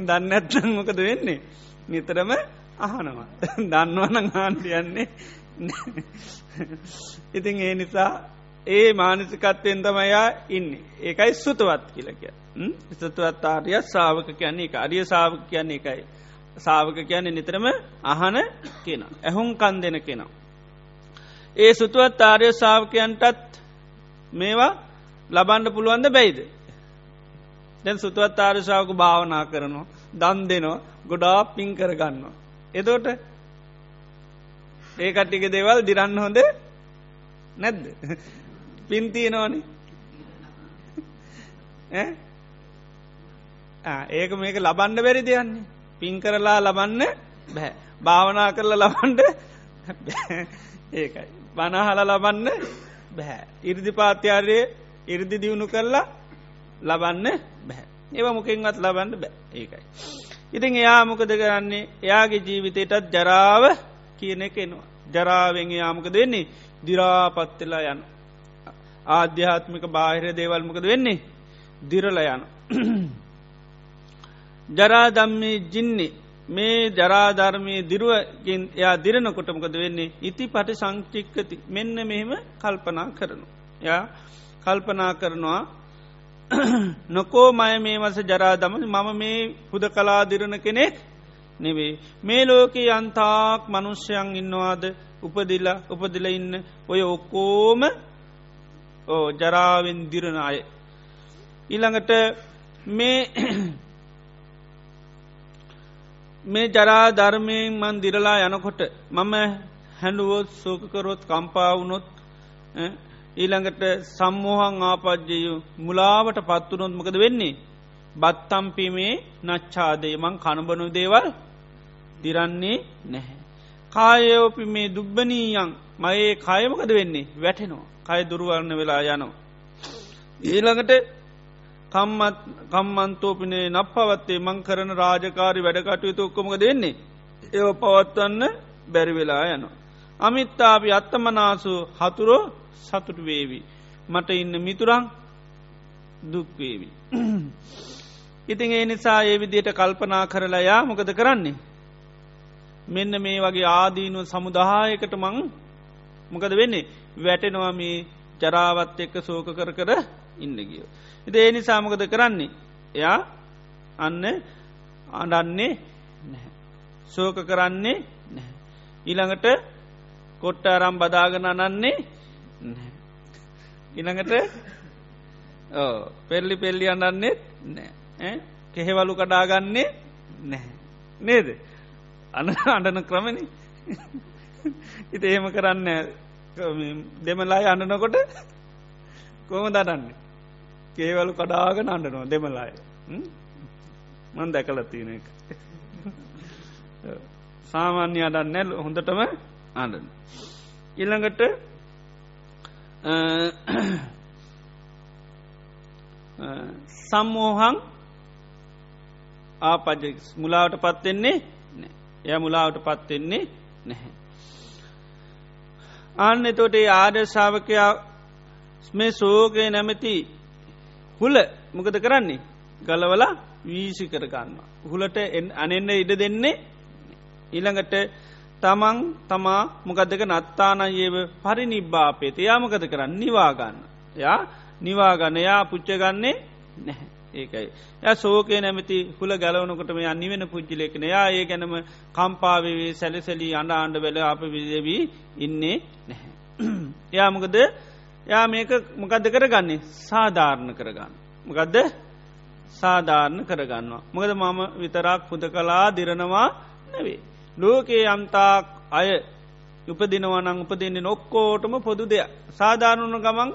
දන්න ඇත්තන් මොකද වෙන්නේ? නිතරම අහනවා. දන්නවන ආන්ටියන්නේ ඉතින් ඒ නිසා ඒ මානසිකත්වයෙන් තමයා ඉන්න. ඒකයි සුතුවත් කියලක ස්තුවත් ආර්ය සාාවක කියන්නේ එක අරිය සාාවක කියන්නේ එකයි සාාවක කියන්නේ නිතරම අහන කියෙන ඇහුම් කන් දෙන කෙනා. ඒ සුතුවත් ආර්ය සාාවකයන්ටත් මේවා ලබන්ඩ පුළුවන්ද බැයිද? දැන් සුතුවත් ආර්ශාවක භාවනා කරනවා දන් දෙනවා ගොඩා පින් කරගන්න. එතෝට ඒකට්ටික දේවල් දිරන්න හොඳ නැද්ද? පින්තිය නෝනි ඒක මේක ලබන්ඩ බැරි දෙයන්නේ පින් කරලා ලබන්න බැහැ භාවනා කරලා ලබන්ඩ ඒකයි. බනහල ලබන්න බැහැ ඉරිදි පාත්‍යාරයේ ඉරිදි දියුණු කරලා ලබන්න බැහැ ඒව මොකින්වත් ලබන්න බෑ ඒකයි. ඉතින් එයා මොකද කරන්නේ එයාගේ ජීවිතයටත් ජරාව කියන කෙනවා. ජරාවෙන් යාමක දෙන්නේ දිරාපත්වෙලා යන. ආධ්‍යාත්මික බාහිර දේවල්මකද වෙන්නේ දිරල යන. ජරාදම්මේ ජින්නේ මේ ජරාධර්මය දිරුවකින් එයා දිරණකොටමකද වෙන්නේ ඉති පටි සංචික්කති මෙන්න මෙහෙම කල්පනා කරනු. යා කල්පනා කරනවා නොකෝ මය මේ වස ජරාදම මම මේ හුද කලාදිරණ කෙනෙක් නෙවේ. මේ ලෝකයේ අන්තාක් මනුෂ්‍යයන් ඉන්නවාද උපදිල්ල උපදිල ඉන්න ඔය ඔක්කෝම ඕ ජරාවෙන් දිරණ අය. ඊළඟට මේ මේ ජරා ධර්මයෙන් මන් දිරලා යනකොට මම හැඩුවොත් සෝකකරොත් කම්පාවුනොත් ඊළඟට සම්මෝහං ආපද්ජයු මුලාවට පත්වනොත් මකද වෙන්නේ. බත්තම්පිමේ නච්චාදේ මං කණබනු දේවල් දිරන්නේ නැහැ. කායෝපි මේ දුබ්බනීයන් මයේ කයමකද වෙන්නේ වැටෙනවා කය දුරුවරණ වෙලා යනවා. ඊළඟට කම්මත් කම්මන්තෝපිනේ නක් පවත්තේ මං කරන රාජකාරි වැඩකටයුතු ඔක්කොමක දෙන්නේ. ඒව පවත්වන්න බැරිවෙලා යනවා. අමිත්තාපි අත්තමනාසු හතුරෝ සතුට වේවි. මට ඉන්න මිතුරං දුක්වේවි. ඉතින් ඒ නිසා ඒ විදියට කල්පනා කරලා යා මොකද කරන්නේ. මෙන්න මේ වගේ ආදීනුව සමුදායකට මං මොකද වෙන්නේ වැටෙනවා මේ ජරාවත් එක්ක සෝක කර කර ඉන්න ගියෝ. ඉති ඒ නිසා මොකද කරන්නේ. එයා අන්න අඩන්නේ නැහැ. සෝක කරන්නේ නැහැ. ඊළඟට කොට්ට අරම් බදාගෙන අනන්නේ ඉනඟට පෙල්ලි පෙල්ලි අන්නන්නෙත් නෑ කෙහෙවලු කඩාගන්නේ නැහැ. නේද? අන අඩන ක්‍රමණි ඉත එහෙම කරන්න දෙමලායි අන්නනකොට කොම දටන්නේ කේවලු කඩාගෙන අන්නනවා දෙමලායි මන් දැකල තියෙන එක. සාමාන්‍ය අඩන්නැල් හොඳටම අඩන ඉළඟට සම්මෝහං ආපජ මුලාවට පත්වෙන්නේ එය මුලාවට පත්වෙන්නේ නැහැ. අන්න එතොට ආදර්ශාවකයා මේ සෝගය නැමැති හුල මොකද කරන්නේ ගලවලා වීසි කරගන්න. හුලට අනෙන්න ඉඩ දෙන්නේ ඊළඟට තමන් තමා මොකදක නත්තානයේව පරි නිබ්බාපේත යාමකද කරන්න නිවාගන්න. යා නිවාගන්නයා පුච්චගන්නේ නැහැ. ඒකයි. ය සෝකය නැමති හුල ගැලවනකොට මේ අනිවෙන පුද්ජිලෙක්න යා ඒ ගැනම කම්පාාවවේ සැලසැලී අඩ ආණ්ඩ වෙල අප විදවී ඉන්නේ නැහැ. යාමකද යා මේක මොකදද කරගන්නේ සාධාරණ කරගන්න. මොකදද සාධාරණ කරගන්නවා. මොකද මම විතරක් පුද කලා දිරනවා නැවේ. ලෝකයේ යම්තාක් අය උපදිනවනං උපදින්නේ නොක්කෝටම පොදු දෙයක්. සාධාරණුන ගමන්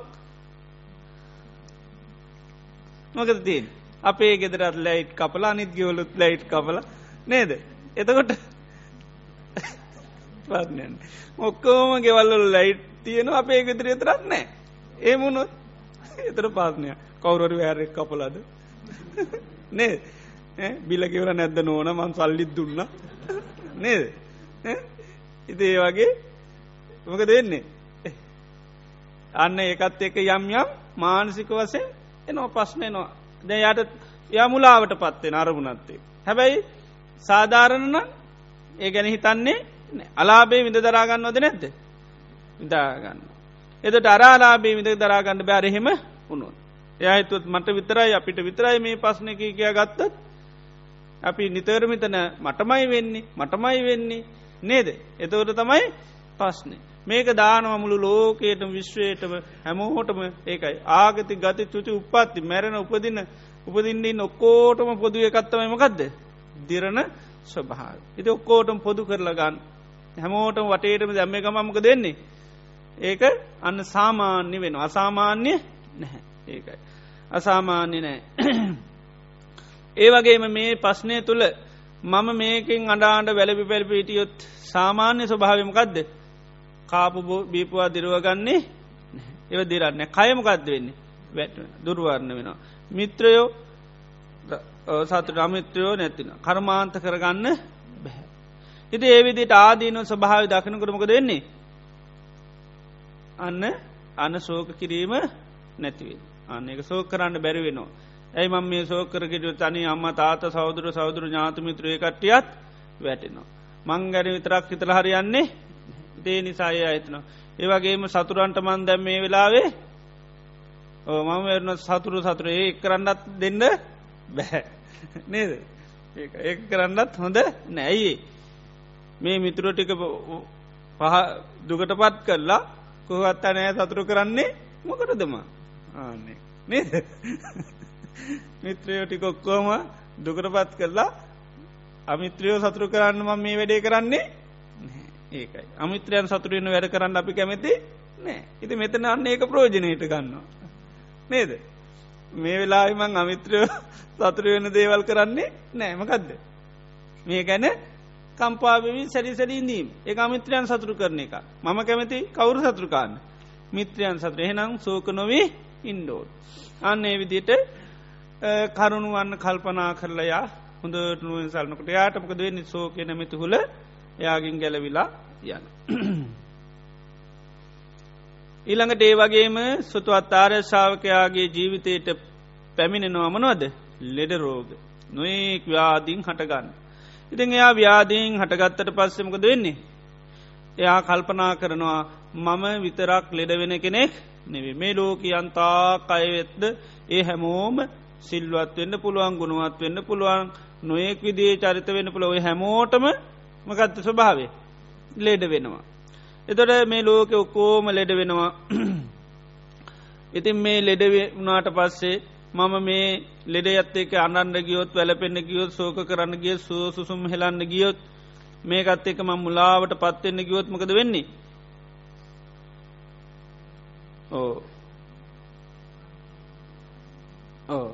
මොකද තින් අපේ ගෙදරත් ලයිට් කපලා අනිත් ගවලුත් ලයිට් කපල නේද? එතකොට පත්නයන් ඔක්කෝම ගෙවල්ල ලයිට් තියෙන අපේ ගෙදර එතරත් නෑ. ඒ මුණොත් එතර පාත්නය කවුරරු වැෑරෙක් කපලද? නේ බිලකිවර නැද්ද නෝන? මන් සල්ලිත් දුන්න. නේද ඉතේ වගේ මොක දෙන්නේ අන්න ඒකත් එක යම් යම් මානසික වසෙන් එනවා පස්්නයනවා දැ යට යමුලාවට පත්වෙන අරමුණත්තේ. හැබැයි සාධාරණන ඒ ගැන හිතන්නේ අලාබේ විඳ දරාගන්නවද නැද්ද විදාගන්න. එදට අරාලාබේ විඳ දරාගන්න බෑරහෙම උුණුන්. එයහිතුත් මට විතරයි අපිට විතරයි මේ පස්්න එක කියා ගත්තත් අපි නිතරමිතන මටමයි වෙන්නේ මටමයි වෙන්නේ නේද එතවට තමයි පස්නේ. මේක දානව මුළු ලෝකයටම විශ්වයටම හැමෝහොටම ඒකයි ආගති ගති චුචි උපත්ති මැරෙන උපදින උපදින්නේ ඔක්කෝටම පොදුව එකත්තමයි මකක්ද දිරණ ස්වභාව. ඉති ඔක්කෝටම පොදු කරලගන්න හැමෝටම වටේටම දැම්ම ගමමක දෙන්නේ. ඒක අන්න සාමාන්‍ය වෙන අසාමාන්‍ය නැහැ ඒකයි. අසාමාන්‍ය නෑ. ඒ වගේම මේ පස්්නය තුළ මම මේකින් අඩාන්ට වැලපි පැල්පිටියොත් සාමාන්‍ය ස්වභාවමකක්ද කාපු බීපවා දිරුවගන්නේ ඒව දිරන්න කයමකක්ද වෙන්නේ වැට දුර්වාරණ වෙනවා. මිත්‍රයෝ සතුට අමිත්‍රයෝ නැතින කර්මාන්ත කරගන්න බැහැ. ඉති ඒවිදිට ආදීන ස්වභාව දකින කරමක දෙන්නේ. අන්න අන්න සෝක කිරීම නැතිවේ. අන්න එක සෝක කරන්න බැරි වෙනවා. ඇයි මම මේ සෝකරගෙට තනි අම්ම තාත සෞදුර සෞදුර ඥාතමිත්‍රය කට්ටියත් වැටෙනවා. මංගැන විතරක් හිතල හරියන්නේ දේ නිසාය අහිතනවා. ඒවගේම සතුරන්ට මන් දැම් මේ වෙලාවේ ඕ මම වෙරන සතුරු සතුර ඒ කරන්නත් දෙන්න බැහැ නේද? ඒ කරන්නත් හොඳ නැයි මේ මිතුර ටික පහ දුකට පත් කරලා කොහත්තා නෑ සතුරු කරන්නේ මොකරදම ආන්නේ. නේද? මිත්‍රයෝ ටිකොක්කෝම දුකට පත් කරලා අමිත්‍රයෝ සතුරු කරන්න ම මේ වැඩේ කරන්නේ ඒකයි. අමිත්‍රයන් සතුරෙන වැඩ කරන්න අපි කැමති නෑ ඉති මෙතන අන්න ඒක ප්‍රෝජනයට ගන්නවා. නේද? මේ වෙලාවිමං අමිත්‍රයෝ සතුරවෙන දේවල් කරන්නේ නෑමකදද මේ ගැන කම්පාවවි සැරිසැරීදීම් ඒ අමිත්‍රයන් සතුරු කරන එක මම කැමති කවුරු සතුරුකාන්න මිත්‍රයන් සතුර එහෙනම් සෝක නොවේ ඉන්ඩෝඩ් අන්න ඒ විදිට කරුණු වන්න කල්පනා කරලයා හොඳට නුවෙන් සල්නකට. යාටමකද වෙන්නේ? සෝකය නැමති හුල එයාගින් ගැලවිලා යන. ඊළඟට ඒ වගේම සුතුවත් ආර්යශාවකයාගේ ජීවිතයට පැමිණෙනවා. මනවද? ලෙඩ රෝග. නොඒක් ව්‍යාදීන් හටගන්න. ඉතින් එයා ව්‍යාදීන් හටගත්තට පස්සෙමකද වෙන්නේ. එයා කල්පනා කරනවා මම විතරක් ලෙඩවෙන කෙනෙක් නෙවේ මේ ලෝකයන්තා අයවෙත්ද ඒ හැමෝම සිල්වත් වෙන්න පුළුවන් ගුණුවත් වෙන්න පුළුවන් නොයෙක් විදිේ චරිත වෙන්න පුළොව හැමෝටම මකත්ත ස්වභාවේ ලෙඩ වෙනවා. එතොට මේ ලෝක ඔක්කෝම ලෙඩ වෙනවා. ඉතින් මේ ලෙඩ වනාට පස්සේ මම මේ ලෙඩ ඇත්තේක අනන්ඩ ගියොත් වැලපෙන්න්න ගියොත් සෝක කරන්න ගිය සුව සුසුම් හෙලන්න ගියොත් මේකත් එක ම මුලාවට පත්වෙන්න ගියොත්මකද වෙන්නේ? ඕ. ඕ.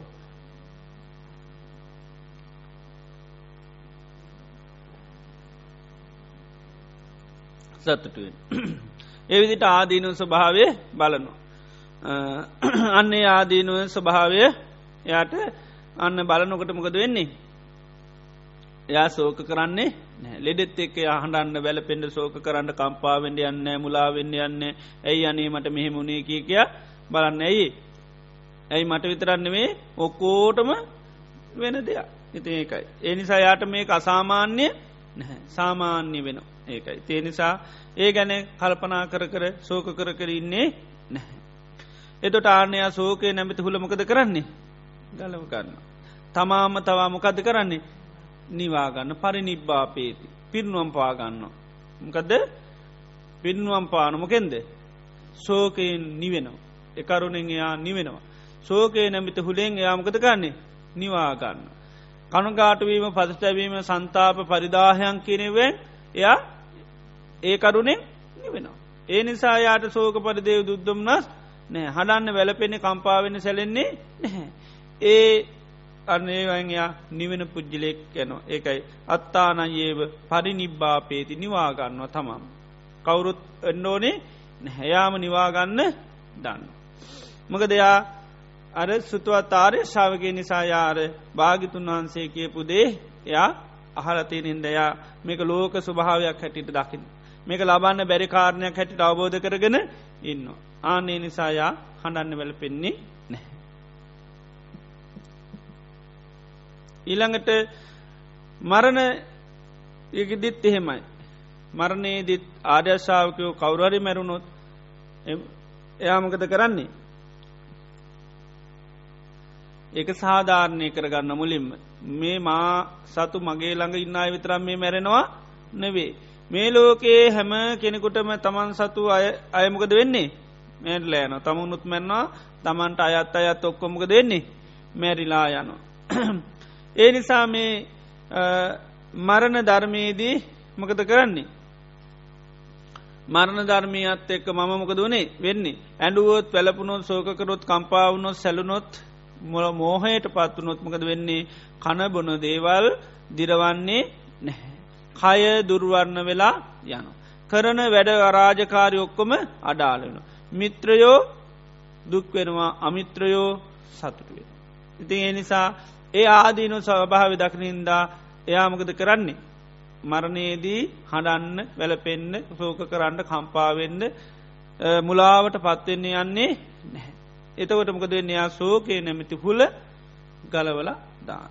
සතුටුවෙන් එවිදිට ආදීනු ස්වභාවය බලනවා. අන්නේ ආදීනුව ස්වභාවය යාට අන්න බලනොකට මොකද වෙන්නේ? එයා සෝක කරන්නේ ලෙඩෙත් එක් හඬන්න වැල පෙන්ඩ සෝක කරන්න කම්පාවෙන්ඩ යන්න මුලාවෙන්න යන්න ඇයි අනේ මට මෙහෙමුණේ කිය කිය බලන්න ඇයි? ඇයි මට විතරන්න මේ ඔක්කෝටම වෙන දෙයක්. ඉති ඒකයි. ඒ නිසා යාට මේ අසාමාන්‍ය නැහැ. සාමාන්‍ය වෙන ඒකයි. තේ නිසා ඒ ගැන කල්පනා කර කර සෝක කර කර ඉන්නේ නැහැ. එතොට ආනයා සෝකය නැමති හුළමකද කරන්නේ ගලව කරන්න. තමාම තවා මොකද කරන්නේ නිවාගන්න පරිනිබ්බාපේති පිරිනුවම් පාගන්න. මකදද පිරිනුවම් පානමකෙන්ද සෝකයෙන් නිවෙනවා. එකරුණෙන් එයා නිවෙනවා. සෝකයේ නැමිත හුළෙන් එයාමකද ගන්නේ නිවාගන්න. කනුගාටවීම පදස්ටැවීම සන්තාප පරිදාහයන් කිනෙවෙන් එයා ඒ කරුණෙන් නිවෙනවා. ඒ නිසා යායට සෝක පරිදේව දුද්දුම්න්නස් නෑ හඩන්න වැලපෙන්නේ කම්පාවෙන සැලෙන්නේ නැහැ. ඒ අන්නේවන්යා නිවෙන පුද්ජිලෙක් යනවා ඒකයි අත්තානයේව පරිනිබ්බාපේති නිවාගන්නවා තමම්. කවුරුත් එන්නෝනේ නැහැයාම නිවාගන්න දන්න. මක දෙයා අර සුතුවත්තාරය ශාවගේ නිසායාර භාගිතුන් වහන්සේ කියපු දේ එයා අහලතියනින්දයා මේක ලෝක ස්වභාවයක් හැටිට දකිින්. මේක ලබන්න බැරි කාරණයක් හැටිට අවබෝධ කරගෙන ඉන්න. ආනේ නිසායා හඬන්න වැල පෙන්නේ නැහැ. ඊළඟට මරණ යකිදිත් එහෙමයි. මරණයේදිත් ආර්යශාවකයෝ කවුරරි මැරුණොත් එයාමකද කරන්නේ. ඒක සාධාරණය කරගන්න මුලින්ම මේ මා සතු මගේ ළඟ ඉන්නයි විතරම් මේ මැරෙනවා නෙවේ. මේ ලෝකයේ හැම කෙනෙකුටම තමන් සතු අය අයමකද වෙන්නේ? මැට ලෑන තමුණුත් මැන්නවා තමන්ට අයත් අයත් ඔක්කොමක දෙන්නේ මැරිලා යනවා. ඒ නිසා මේ මරණ ධර්මයේදී මකද කරන්නේ. මරණ ධර්මීයත් එක්ක මම මොකද වනේ වෙන්නේ. ඇඩුවොත් පැලපුනොත් සෝකකරොත් කම්පාවුණොත් සැලුනොත් මොල මෝහයට පත්වනොත්මකද වෙන්නේ? කණබොන දේවල් දිරවන්නේ නැහැ. කය දුර්වර්ණ වෙලා යන. කරන වැඩ අරාජකාරය ඔක්කොම අඩාලෙන. මිත්‍රයෝ දුක්වෙනවා අමිත්‍රයෝ සතුටුවෙන. ඉතින් ඒ නිසා ඒ ආදීනු සවභාව දක්නින්දා එයාමකද කරන්නේ. මරණයේදී හඬන්න වැලපෙන්න්න සෝක කරන්න කම්පාවෙන්න මුලාවට පත්වෙන්නේ යන්නේ නැහැ. එතකොට මොකද න්‍යා සෝකය නැමති හුල ගලවල දා.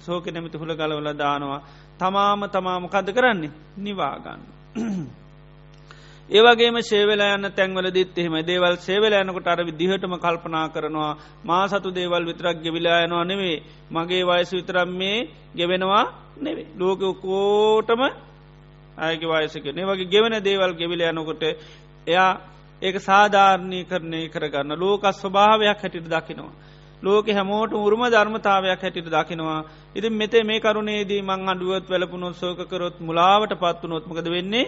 සෝක නැමති හුල ගලවල දානවා තමාම තමාමකද කරන්නේ? නිවාගන්න. ඒවගේම ශේවල යන්න තැන්වල දිත් එහෙම දේවල් සේවල යනකොට අර විදිහටම කල්පනා කරනවා. මා සතු දේවල් විතරක් ගෙවිලා යනවා නෙවේ මගේ වයස විතරම් මේ ගෙවෙනවා නෙවේ ලෝක කෝටම අයක වයසක නේ වගේ ගෙවෙන දේවල් ගෙවිල යනකොට එයා ඒක සාධාරණය කරණය කරගන්න ලෝකස් ස්වභාවයක් හැටිට දකිනවා. ලෝක හැමෝට උරුම ධර්මතාවයක් හැටිට දකිනවා. ඉතින් මෙතේ මේ කරුණේදී මං අඩුවත් වැලපුනොත් සෝකරොත් මුලාවට පත්තු නොත්මකද වෙන්නේ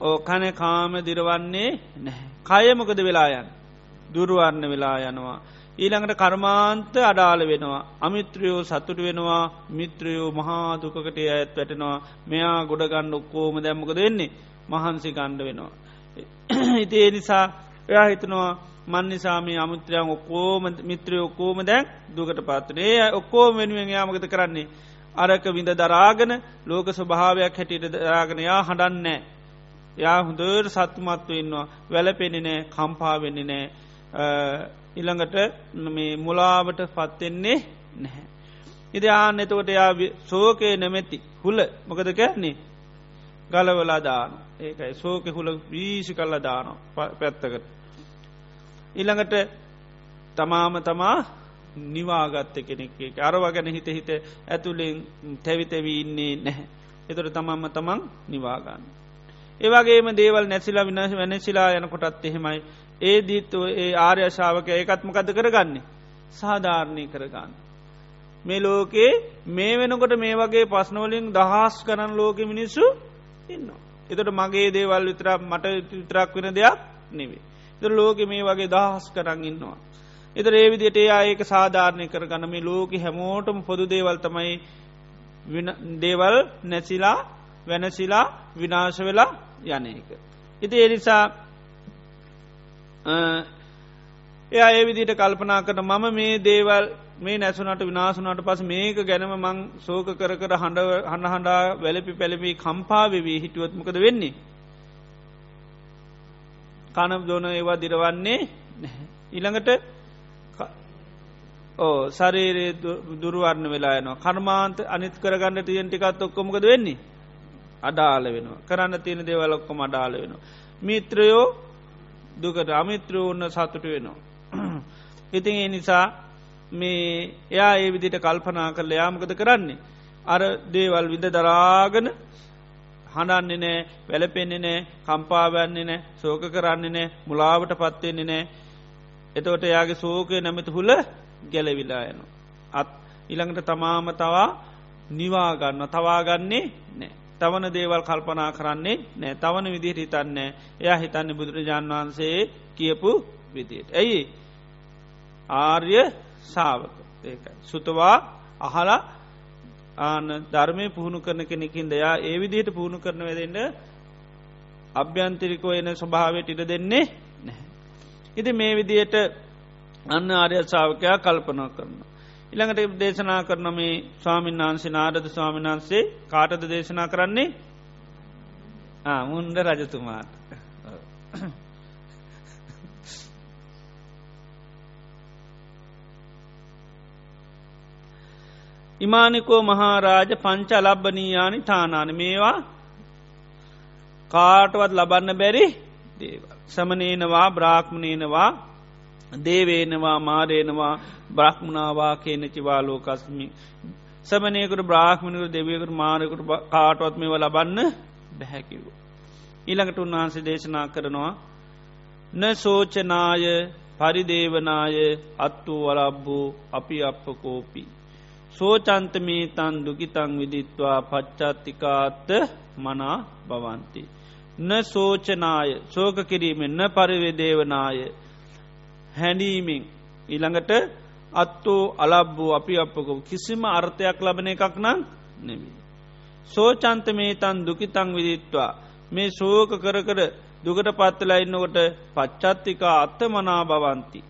ඕ කන කාම දිරවන්නේ නැහැ. කයමකද වෙලායන් දුරුවන්න වෙලා යනවා. ඊළඟට කර්මාන්ත අඩාල වෙනවා. අමිත්‍රයෝ සතුට වෙනවා මිත්‍රයෝ මහා දුකට ඇත් වැටෙනවා මෙයා ගොඩගන්න ඔක්කෝම දැම්මකද වෙන්නේ මහන්සි ගණ්ඩ වෙනවා. ඉති ඒ නිසා එයා හිතනවා මන් නිසාමී අමුත්‍රයන් ඔක්කෝම මිත්‍රය ඔක්කෝම දැන් දුකට පාත්‍රනේ ඔක්කෝම වෙනුවෙන් යාමගත කරන්නේ. අරක විඳ දරාගෙන ලෝක ස්වභාවයක් හැටියට දරාගෙනයා හඬන්නෑ. යා හොඳර සත්තුමත්ව ඉන්නවා වැලපෙනෙ නෑ කම්පා වෙන්නේ නෑ ඉළඟට මේ මුලාවට පත්වෙන්නේ නැහැ. ඉති ආන එතකොට යා සෝකය නැමැති හුල මොකද කැන්නේ ගලවලා දාන ඒකයි සෝක හුල වීසි කල්ල දාන පැත්තකට. ඉළඟට තමාම තමා නිවාගත්ත කෙනෙක් අරව ගැන හිත හිත ඇතුළෙන් තැවිතැවීන්නේ නැහැ. එතොට තමම්ම තමන් නිවාගන්න. ඒවගේම දේවල් නැසිලා විනාශ වැනසිලා යනකොටත් එහෙමයි ඒ දීත්තුව ඒ ආර්යශාවක ඒකත්මකද කරගන්නේ සාධාරණය කරගන්න. මේ ලෝකේ මේ වෙනකොට මේ වගේ පස්නවලින් දහස් කරන ලෝක මිනිස්සු ඉන්න. එතට මගේ දේවල් විතර මට විතරක් වෙන දෙයක් නෙවේ. ද ලෝක මේ වගේ දහස් කරන්න ඉන්නවා. එත ඒවිදිට එයා ඒක සාධාරණය කරගන්න මේ ලෝක හැමෝටම පොදු දේවල් තමයි දේවල් නැසිලා වෙනසිලා විනාශ වෙලා යන එක. ඉති එනිසා එයා ඒ විදිට කල්පනා කරන මම මේ දේවල් මේ නැසුනට විනාසුනට පස මේක ගැනම මං සෝක කර කර හඬ හඬ හඬා වැලපි පැළමී කම්පාවෙවී හිටුවත්මකද වෙන්නේ. කන දෝන ඒවා දිරවන්නේ ඉළඟට ඕ සරේරේ දුරුවරන්න වෙලා යනවා කර්මාන්ත අනිත් කරගන්න තියෙන් ටිකත් ඔක්කොමකද වෙන්නේ අඩාල වෙනවා කරන්න තියෙන දේවලොක්කොම අඩාල වෙනවා. මිත්‍රයෝ දුකට අමිත්‍රය ඔන්න සතුට වෙනවා. ඉතින් ඒ නිසා මේ එයා ඒ විදිට කල්පනා කරල යාමකද කරන්නේ. අර දේවල් විද දරාගන හඬන්නේ නෑ වැලපෙන්නේ නෑ කම්පාවන්නේ නෑ සෝක කරන්නේ නෑ මුලාවට පත්වෙන්නේ නෑ එතවට එයාගේ සෝකය නැමති හුල ගැලවිලා යනු. අත් ඉළඟට තමාම තවා නිවාගන්න තවාගන්නේ නෑ. තවන දේවල් කල්පනා කරන්නේ නෑ තවන විදිහට හිතන්නේ එයා හිතන්න බුදුරජාණන් වහන්සේ කියපු විදියට. ඇයි ආර්ය සාවක ඒකයි. සුතවා අහලා ආන ධර්මය පුහුණු කරන කෙනෙකින් දෙයා ඒ විදිහට පුහුණු කරන වෙදෙන්ට අභ්‍යන්තිරිකෝ එන ස්වභාවයට ඉඩ දෙන්නේ නැහැ. ඉති මේ විදියට අන්න ආර්ය ශාවකයා කල්පනා කරන. ඉළඟට දේශනා කරන මේ ස්වාමීන් වහන්සේ නාරද ස්වාමීන් වහන්සේ කාටද දේශනා කරන්නේ මුන්ද රජතුමාට ඉමානිකෝ මහාරාජ පංච අලබ්බනීයානි තානාන මේවා කාටවත් ලබන්න බැරි දේව. සමනේනවා බ්‍රාක්්මණයනවා දේවේනවා මාරේනවා බ්‍රහ්මණවා කියනචිවා ලෝකස්මි සමනයකට බ්‍රාහ්මණකර දෙවියකට මාරකට කාටවත් මෙව ලබන්න බැහැකිව. ඊළඟට උන්වහන්සේ දේශනා කරනවා න සෝචනාය පරිදේවනාය අත්තු වලබ්බූ අපි අපකෝපි. සෝචන්තමේ තන් දුකිතං විදිත්වා පච්චාත්තිකාත්ත මනා බවන්ති. න සෝචනාය සෝක කිරීමෙන් න පරිවෙදේවනාය හැඩීමෙන් ඊළඟට අත්තෝ අලබ්බෝ අපි අපකෝ කිසිම අර්ථයක් ලබන එකක් නම් නෙවී. සෝචන්ත මේ තන් දුකිතං විදිත්වා මේ සෝක කර කර දුකට පත්තලා ඉන්නකොට පච්චත්තිකා අත්ත මනා බවන්ති.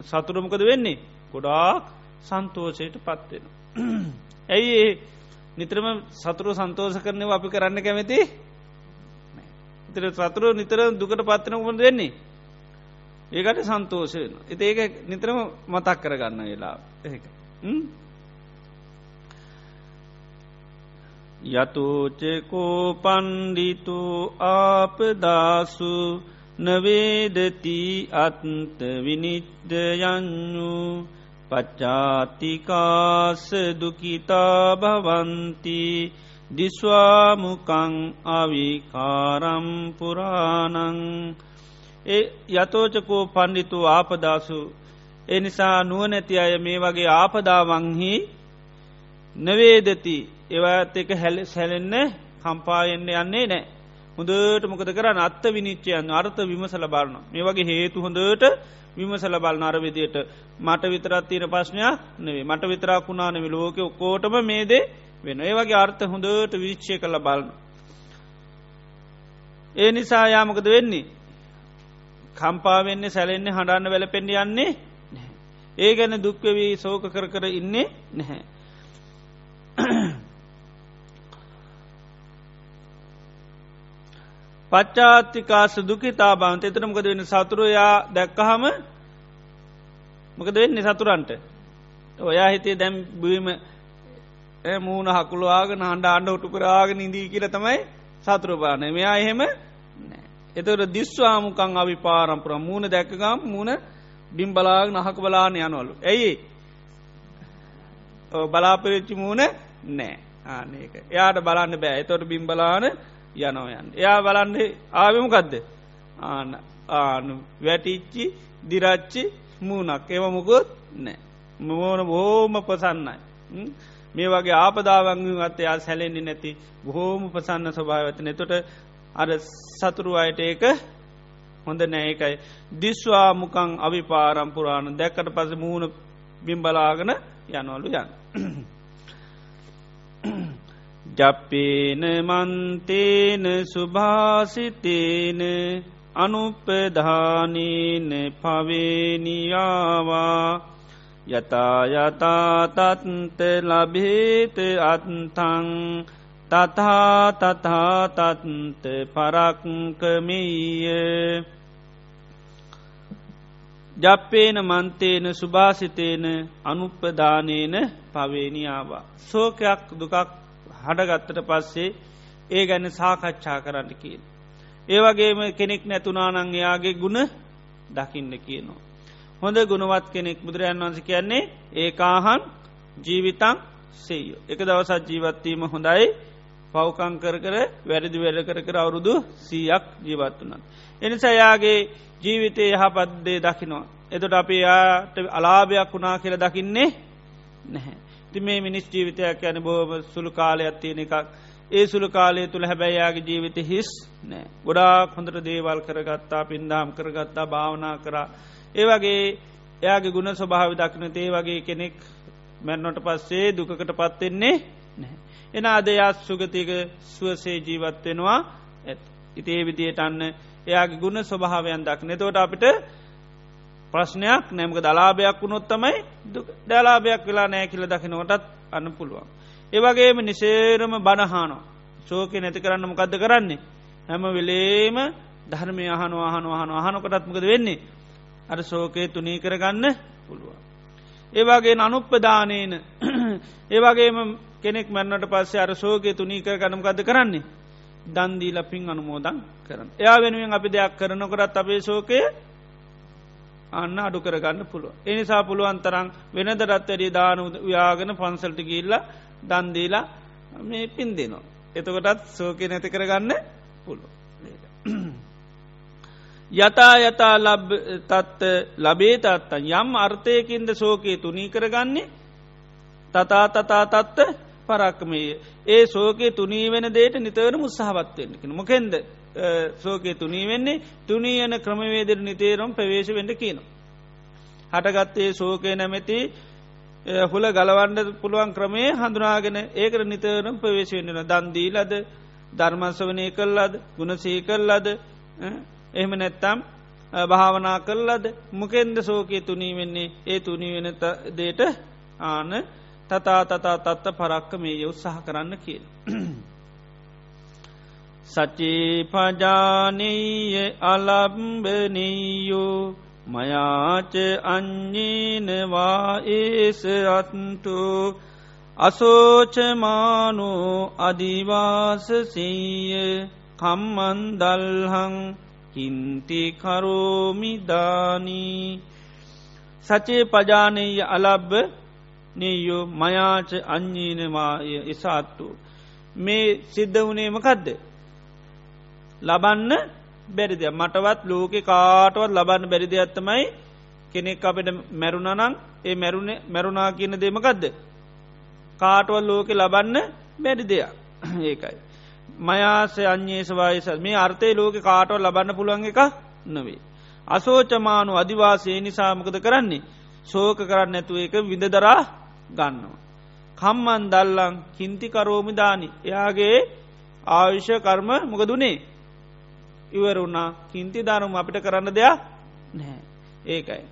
සතුරමකද වෙන්නේ ගොඩාක් සන්තෝෂයට පත්වෙන. ඇයි ඒ නිතරම සතුරු සන්තෝෂ කරනව අපි කරන්න කැමති ඉතර සතුරු නිතර දුකට පත්වන කොඳ වෙන්නේ ඒකට සන්තෝෂ වෙන. එති ඒක නිතරම මතක් කරගන්න වෙලා ඒක. යතෝචකෝ පණ්ඩිතු ආපදාසු නවේදති අත්ත විනිද්දයන්නු පච්චාතිකාස දුකිතා භවන්ති දිස්වාමුකං අවිකාරම්පුරානං ඒ යතෝචකෝ පණ්ඩිතු ආපදාසු ඒ නිසා නුවනැති අය මේ වගේ ආපදාවංහි නවේදති. ඒවත් එක හැල සැලෙන්න කම්පායෙන්න්න යන්නේ නෑ හොඳට මොකද කරන්න? අත්ත විනිච්චයන් අර්ථ විමසල බලන්න මේ වගේ හේතු හොඳට විමසල බල නරවිදියට මට විතරත් තියෙන ප්‍රශ්නයක් නෙවේ මට විතරක් වුණානෙමි ලෝක ඔක්කෝටම මේදේ වෙන ඒ වගේ අර්ථ හොඳට විච්චය කළ බලන්න ඒ නිසා යාමකද වෙන්නේ? කම්පාවෙන්නේ සැලෙන්නේ හඬන්න වැලපෙන්ඩ යන්නේ ඒ ගැන දුක්වවී සෝක කර කර ඉන්නේ නැහැ. පච්චාත්තිකාස දුකිතා බන්ත එතරමකද වෙන සතුරයා දැක්කහම මොකද වෙන්නේ සතුරන්ට? ඔයා හිතේ දැම් බීම මූුණ හකුළුවාගෙන හඬ අන්ඩ හුටු කරාගෙන ඉදී කියල තමයි සතුරපාන මෙයා එහෙම එතට දිස්වාමුකං අවි පාරම්පුර මූුණ දැක්කගම් මුණ බිම් බලාග නහක බලාන යනවලු. ඇයි? බලාපරිච්චි මූුණ නෑ. ආනක එයාට බලන්න බෑ. එතොට බිම්බලාන යනවයන්. එයා බලන්නේ ආවිමකක්ද ආන්න ආනු වැටිච්චි දිරච්චි මූනක් ඒව මුකුත් නෑ. මෝන බෝම පසන්නයි මේ වගේ ආපදාවංගින් අත්තයා සැලෙන්න්නේ නැති බොහෝම පසන්න ස්වභාවතන තොට අර සතුරු අයට ඒක හොඳ නෑකයි දිස්වා මුකං අවිපාරම්පුරාණ දැක්කට පස මූුණ බිම්බලාගන යනවලු යන්. ජප්පේන මන්තේන සුභාසිතේන අනුප්පධානීන පවේනියාවා යතායතාතත්ත ලබේත අත්තං තතා තතාතත්ත පරක්කමීය ජප්පේන මන්තේන සුභාසිතේන අනුප්පදානේන පවේනියාවා. සෝකයක් දුකක් හඩගත්තට පස්සේ ඒ ගැන සාකච්ඡා කරන්න කියන. ඒවගේම කෙනෙක් නැතුනානං එයාගේ ගුණ දකින්න කියනවා. හොඳ ගුණවත් කෙනෙක් බුදුරජන් වන්ස කියන්නේ ඒකාහන් ජීවිතං සෙයෝ. එක දවසත් ජීවත්වීම හොඳයි පවකං කර කර වැරදි වැඩ කර කර අවුරුදු සීයක් ජීවත් වනන්. එනිසා යාගේ ජීවිතය යහපත්දේ දකිනවා. එතොට අපි යාට අලාභයක් වුණා කියල දකින්නේ නැහැ. ති මේ මිනිස් ජීවිතයක් යන බෝම සුළු කාලයක් තියෙන එකක් ඒ සුළු කාලය තුළ හැබැයියාගේ ජීවිත හිස් නෑ. ගොඩා හොඳට දේවල් කරගත්තා පින්දාම් කරගත්තා භාවනා කරා. ඒවගේ එයාගේ ගුණ ස්වභාව දක්න තේ වගේ කෙනෙක් මැන්නොට පස්සේ දුකට පත්වෙන්නේ නැහැ. එන අදයාත් සුගතික සුවසේ ජීවත්වෙනවා ඇත්. ඉතේ විදියට අන්න එයාගේ ගුණ ස්වභාවයන් දක් නතවට අපිට ප්‍රශ්නයක් නැමක දලාභයක් වුණොත්තමයි දලාභයක් වෙලා නෑ කියල දකිනවටත් අන්න පුළුවන්. ඒවගේම නිසේරම බණහානෝ ශෝකය නැති කරන්න මොකක්ද කරන්නේ. හැම වෙලේම ධර්මය අහන අහන අහන අහනකොටත්මකද වෙන්නේ. අර ශෝකය තුනී කරගන්න පුළුවන්. ඒවාගේ අනුප්පදානයන ඒවාගේම කෙනෙක් මැන්නට පස්සේ අර ශෝකය තුනී කර ගනමකද කරන්නේ. දන්දීල පින් අනුමෝදන් කරන. එයා වෙනුවෙන් අපි දෙයක් කරනකොරත් අපේ ශෝකය අන්න අඩු කරගන්න පුළුව. එනිසා පුළුවන් තරම් වෙනද රත්වැඩි දාන ව්‍යාගන පන්සල්ට ගිල්ල දන්දීලා මේ පින් දෙනවා. එතකොටත් සෝකය නැති කරගන්න පුළුව. යතා යතා තත්ත ලබේ තත්තන් යම් අර්ථයකින්ද සෝකයේ තුනී කරගන්නේ තතා තතා තත්ත පරක්කමය ඒ සෝකයේ තුනී වෙන දේට නිතවර මුත්සාහවත්වවෙන්න මොකෙන්ද සෝකයේ තුනී වෙන්නේ තුනී යන ක්‍රමවේදර නිතේරම් ප්‍රවේශ වෙන්ඩ කියනවා. හටගත්තේ සෝකය නැමැති හුල ගලවන්ඩ පුළුවන් ක්‍රමේ හඳුනාගෙන ඒකට නිතරම් ප්‍රවේශ වෙන්නන දන්දීලද ධර්මස්වනය කල්ලද ගුණසී කල්ලද එහෙම නැත්තම් භාවනා කල්ලද මොකෙන්ද සෝකයේ තුනී වෙන්නේ ඒ තුනී වෙන දේට ආන තතා තතා තත්ත පරක්ක මේ උත්සාහ කරන්න කියල. සචේ පජානීය අලම්බනීයෝ මයාච අං්ජීනවා ඒස අත්තු අසෝචමානෝ අධිවාසසීය කම්මන්දල්හං හින්ති කරෝමිදානී සචේ පජානීය අලබ්බ නීයෝ මයාච අං්ජීනවාය ඉසාත්තු මේ සිද්ධ වනේමකදද ලබන්න බැරිද මටවත් ලෝකෙ කාටවත් ලබන්න බැරිදි ඇත්තමයි කෙනෙක් අපට මැරුණනං ඒ මැරුණ මැරුණා කියන දේමකදද කාටවල් ලෝකෙ ලබන්න බැරි දෙයක්. ඒකයි. මයාස අන්‍යේසවායස මේ අර්ථය ලෝක කාටව ලබන්න පුළුවන් එක නොවේ අසෝචමානු අධිවාසය නිසාමකද කරන්නේ? සෝක කරන්න ඇතුව එක විඳදරා ගන්නවා. කම්මන් දල්ලං කින්ති කරෝමිදානි එයාගේ ආවිෂ කර්ම මොකදුනේ ඉවරුණා කින්ති ධනුම අපිට කරන්න දෙයක් නැහැ ඒකයි.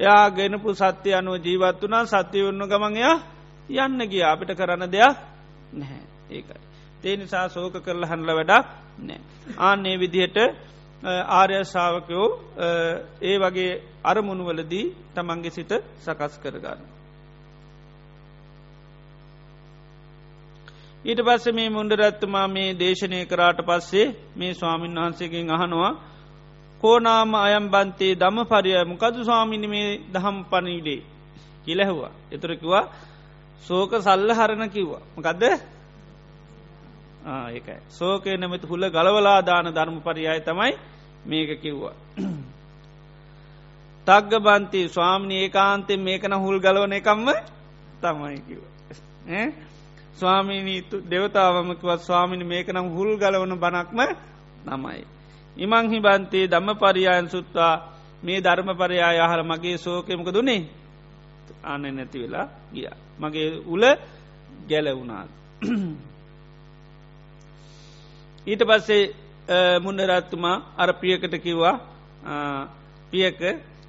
එයා ගෙනපු සත්‍ය අනුව ජීවත් වනා සත්‍යය වන්න ගමන්යා යන්න ගිය අපිට කරන්න දෙයක් නැහැ ඒකයි. තේ නිසා සෝක කරල හන්ල වැඩක් නෑ. ආන්නේ විදිහට ආර්යශාවකයෝ ඒ වගේ අරමුණුවලදී තමන්ගේ සිත සකස් කරගන්න. ඊට පස්ස මේ මුන්ඩරැත්තුමා මේ දේශනය කරාට පස්සේ මේ ස්වාමීන් වහන්සේගෙන් අහනවා කෝනාම අයම් බන්තේ දම පරිය මොකදු ස්වාමිනි මේ දහම් පනීඩේ කියලැහවා එතුරකිවා සෝක සල්ල හරණ කිව්වා. මකදද? ඒකයි. සෝකය නමති හුල්ල ගලවලා දාන ධර්ම පරියාය තමයි මේක කිව්වා. තක්ග බන්ති ස්වාමිනි ඒකාන්තෙන් මේකන හුල් ගලවන එකම්ම තමයි කිව. ස්වාමීනීතු දෙවතාවමකවත් ස්වාමිනි මේකනම් හුල් ගලවන බනක්ම නමයි. ඉමංහි බන්තේ දම්ම පරියායන් සුත්වා මේ ධර්ම පරයා යහල මගේ සෝකෙමක දුනේ අන්න නැති වෙලා ගිය. මගේ උල ගැලවුණාත්. ඊට පස්සේ මුන්නරත්තුමා අර පියකට කිව්වා පියක